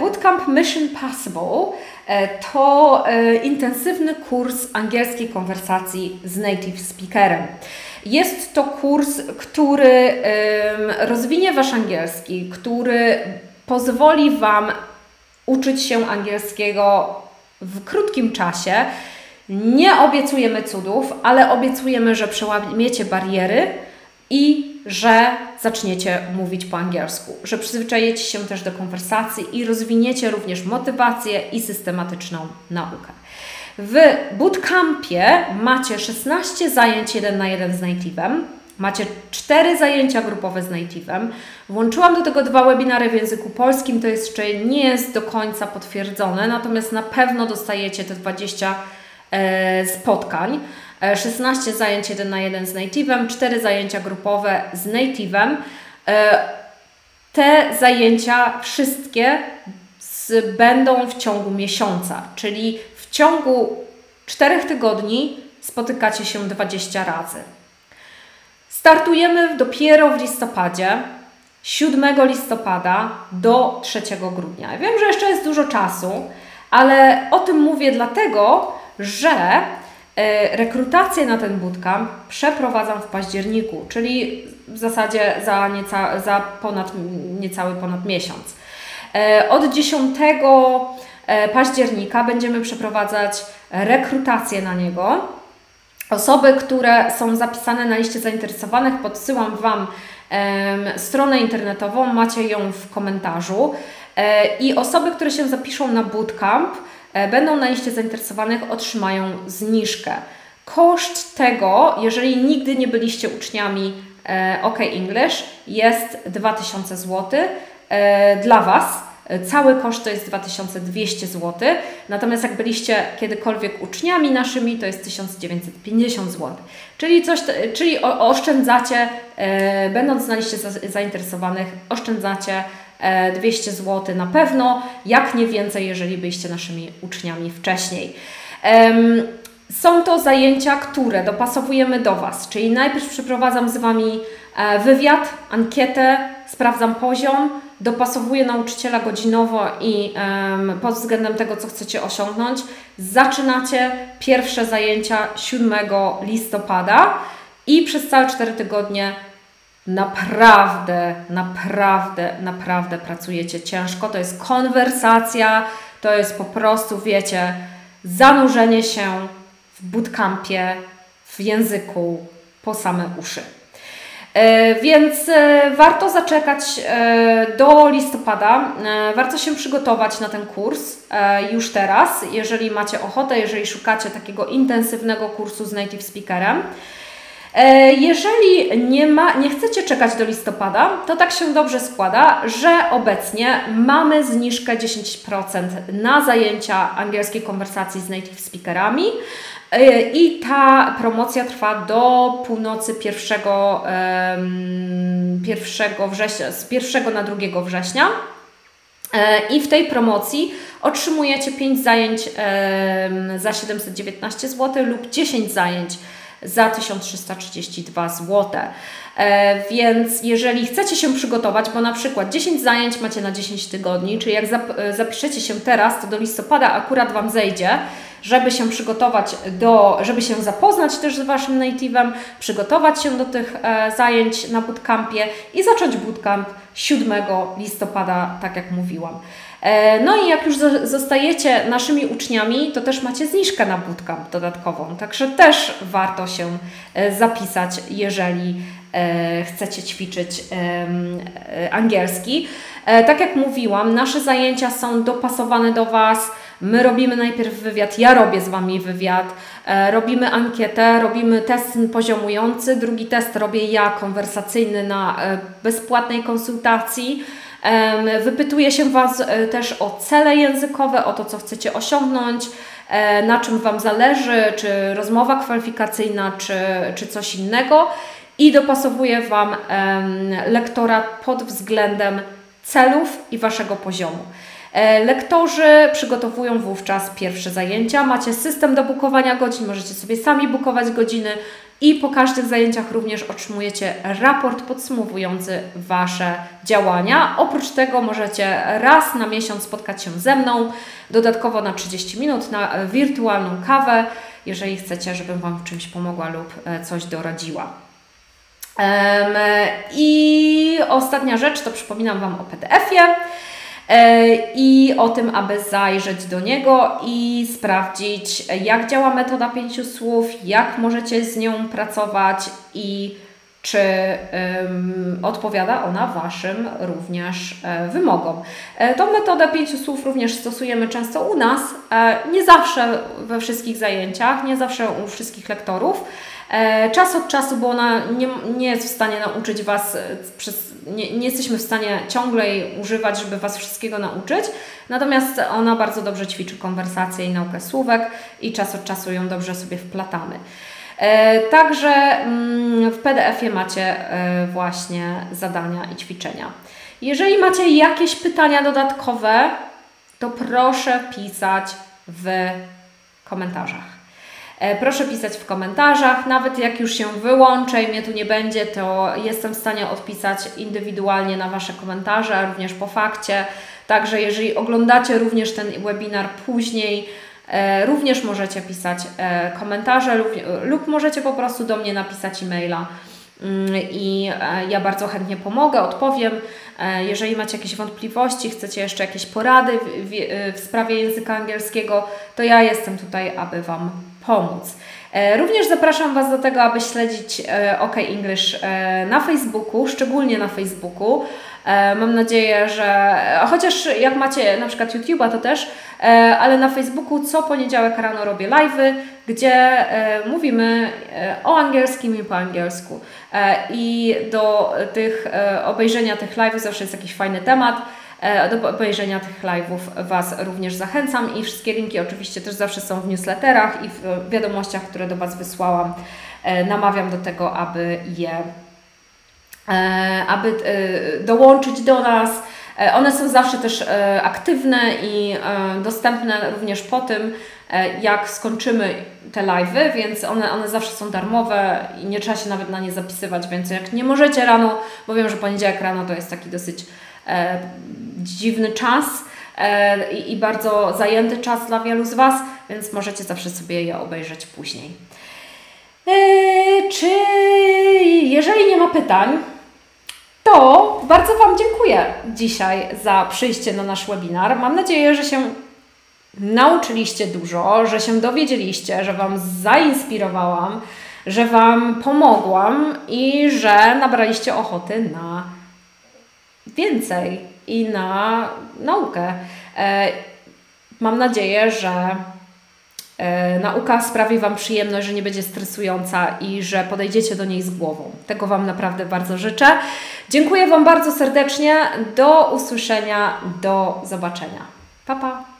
Bootcamp Mission Possible to intensywny kurs angielskiej konwersacji z native speakerem. Jest to kurs, który rozwinie Wasz angielski, który pozwoli Wam uczyć się angielskiego w krótkim czasie. Nie obiecujemy cudów, ale obiecujemy, że przełamiecie bariery i że zaczniecie mówić po angielsku, że przyzwyczajecie się też do konwersacji i rozwiniecie również motywację i systematyczną naukę. W bootcampie macie 16 zajęć 1 na 1 z native'em. Macie 4 zajęcia grupowe z native'em. Włączyłam do tego dwa webinary w języku polskim, to jeszcze nie jest do końca potwierdzone, natomiast na pewno dostajecie te 20 e, spotkań. 16 e, zajęć 1 na 1 z native'em, 4 zajęcia grupowe z native'em. E, te zajęcia wszystkie z, będą w ciągu miesiąca, czyli w ciągu 4 tygodni spotykacie się 20 razy. Startujemy dopiero w listopadzie, 7 listopada do 3 grudnia. Wiem, że jeszcze jest dużo czasu, ale o tym mówię dlatego, że rekrutację na ten bootcamp przeprowadzam w październiku, czyli w zasadzie za, nieca, za ponad, niecały ponad miesiąc. E, od 10 E, października będziemy przeprowadzać rekrutację na niego. Osoby, które są zapisane na liście zainteresowanych, podsyłam Wam stronę internetową, macie ją w komentarzu. E, I osoby, które się zapiszą na bootcamp, e, będą na liście zainteresowanych, otrzymają zniżkę. Koszt tego, jeżeli nigdy nie byliście uczniami OK English, jest 2000 zł dla Was Cały koszt to jest 2200 zł, natomiast jak byliście kiedykolwiek uczniami naszymi, to jest 1950 zł. Czyli, coś, czyli oszczędzacie, e, będąc na liście zainteresowanych, oszczędzacie 200 zł na pewno, jak nie więcej, jeżeli byliście naszymi uczniami wcześniej. Są to zajęcia, które dopasowujemy do Was, czyli najpierw przeprowadzam z Wami e, wywiad, ankietę, sprawdzam poziom, dopasowuję nauczyciela godzinowo i pod względem tego, co chcecie osiągnąć. Zaczynacie pierwsze zajęcia 7 listopada i przez całe 4 tygodnie naprawdę, naprawdę, naprawdę pracujecie ciężko. To jest konwersacja, to jest po prostu, wiecie, zanurzenie się w bootcampie, w języku po same uszy. E, więc e, warto zaczekać e, do listopada. Warto się przygotować na ten kurs już teraz, jeżeli macie ochotę, jeżeli szukacie takiego intensywnego kursu z native speakerem. Jeżeli nie, ma, nie chcecie czekać do listopada, to tak się dobrze składa, że obecnie mamy zniżkę 10% na zajęcia angielskiej konwersacji z native speakerami. E, I ta promocja trwa do północy 1, 1 września, z 1 na 2 września. E, I w tej promocji otrzymujecie 5 zajęć za 719 zł lub 10 zajęć za 1332 zł. E, więc jeżeli chcecie się przygotować, bo na przykład 10 zajęć macie na 10 tygodni, czyli jak zapiszecie się teraz, to do listopada akurat Wam zejdzie, żeby się przygotować do, żeby się zapoznać też z Waszym native'em, przygotować się do tych e, zajęć na bootcampie i zacząć bootcamp 7 listopada, tak jak mówiłam. E, no i jak już zostajecie naszymi uczniami, to też macie zniżkę na bootcamp dodatkową, także też warto się e, zapisać, jeżeli e, chcecie ćwiczyć angielski. Tak jak mówiłam, nasze zajęcia są dopasowane do Was. My robimy najpierw wywiad, ja robię z Wami wywiad, robimy ankietę, robimy test poziomujący, drugi test robię ja konwersacyjny na bezpłatnej konsultacji. Wypytuje się Was e, też o cele językowe, o to, co chcecie osiągnąć, e, na czym Wam zależy, czy rozmowa kwalifikacyjna, czy, czy coś innego i dopasowuje Wam lektora pod względem celów i Waszego poziomu. E, lektorzy przygotowują wówczas pierwsze zajęcia. Macie system do bukowania godzin, możecie sobie sami bukować godziny i po każdych zajęciach również otrzymujecie raport podsumowujący Wasze działania. Oprócz tego możecie raz na miesiąc spotkać się ze mną, dodatkowo na 30 minut na wirtualną kawę, jeżeli chcecie, żebym Wam w czymś pomogła lub e, coś doradziła. I ostatnia rzecz to przypominam Wam o PDF-ie. E, i o tym, aby zajrzeć do niego i sprawdzić, jak działa metoda pięciu słów, jak możecie z nią pracować i czy um, odpowiada ona Waszym również e, wymogom. E, tą metodę pięciu słów również stosujemy często u nas, e, nie zawsze we wszystkich zajęciach, nie zawsze u wszystkich lektorów. E, czas od czasu, bo ona nie, nie jest w stanie nauczyć Was, e, przez, nie, nie jesteśmy w stanie ciągle jej używać, żeby Was wszystkiego nauczyć, natomiast ona bardzo dobrze ćwiczy konwersację i naukę słówek i czas od czasu ją dobrze sobie wplatamy. E, także mm, w PDF-ie macie właśnie zadania i ćwiczenia. Jeżeli macie jakieś pytania dodatkowe, to proszę pisać w komentarzach. E, proszę pisać w komentarzach, nawet jak już się wyłączę i mnie tu nie będzie, to jestem w stanie odpisać indywidualnie na Wasze komentarze, również po fakcie. Także jeżeli oglądacie również ten webinar później, e, również możecie pisać e, komentarze lub, lub możecie po prostu do mnie napisać e-maila mm, i ja bardzo chętnie pomogę, odpowiem. Jeżeli macie jakieś wątpliwości, chcecie jeszcze jakieś porady w, w, w sprawie języka angielskiego, to ja jestem tutaj, aby Wam pomóc. E, również zapraszam Was do tego, aby śledzić e, OK English e, na Facebooku, szczególnie na Facebooku. Mam nadzieję, że chociaż jak macie na przykład YouTube'a, to też, ale na Facebooku co poniedziałek rano robię live'y, gdzie mówimy o angielskim i po angielsku. I do tych obejrzenia tych live'ów zawsze jest jakiś fajny temat. Do obejrzenia tych live'ów Was również zachęcam i wszystkie linki oczywiście też zawsze są w newsletterach i w wiadomościach, które do Was wysłałam. Namawiam do tego, aby je aby dołączyć do nas. One są zawsze też aktywne i dostępne również po tym, jak skończymy te live'y, więc one, one zawsze są darmowe i nie trzeba się nawet na nie zapisywać, więc jak nie możecie rano, bo wiem, że poniedziałek rano to jest taki dosyć e, dziwny czas e, i bardzo zajęty czas dla wielu z Was, więc możecie zawsze sobie je obejrzeć później. E, czy jeżeli nie ma pytań, to bardzo Wam dziękuję dzisiaj za przyjście na nasz webinar. Mam nadzieję, że się nauczyliście dużo, że się dowiedzieliście, że Wam zainspirowałam, że Wam pomogłam i że nabraliście ochoty na więcej i na naukę. E, mam nadzieję, że e, nauka sprawi Wam przyjemność, że nie będzie stresująca i że podejdziecie do niej z głową. Tego Wam naprawdę bardzo życzę. Dziękuję Wam bardzo serdecznie. Do usłyszenia, do zobaczenia. Pa, pa.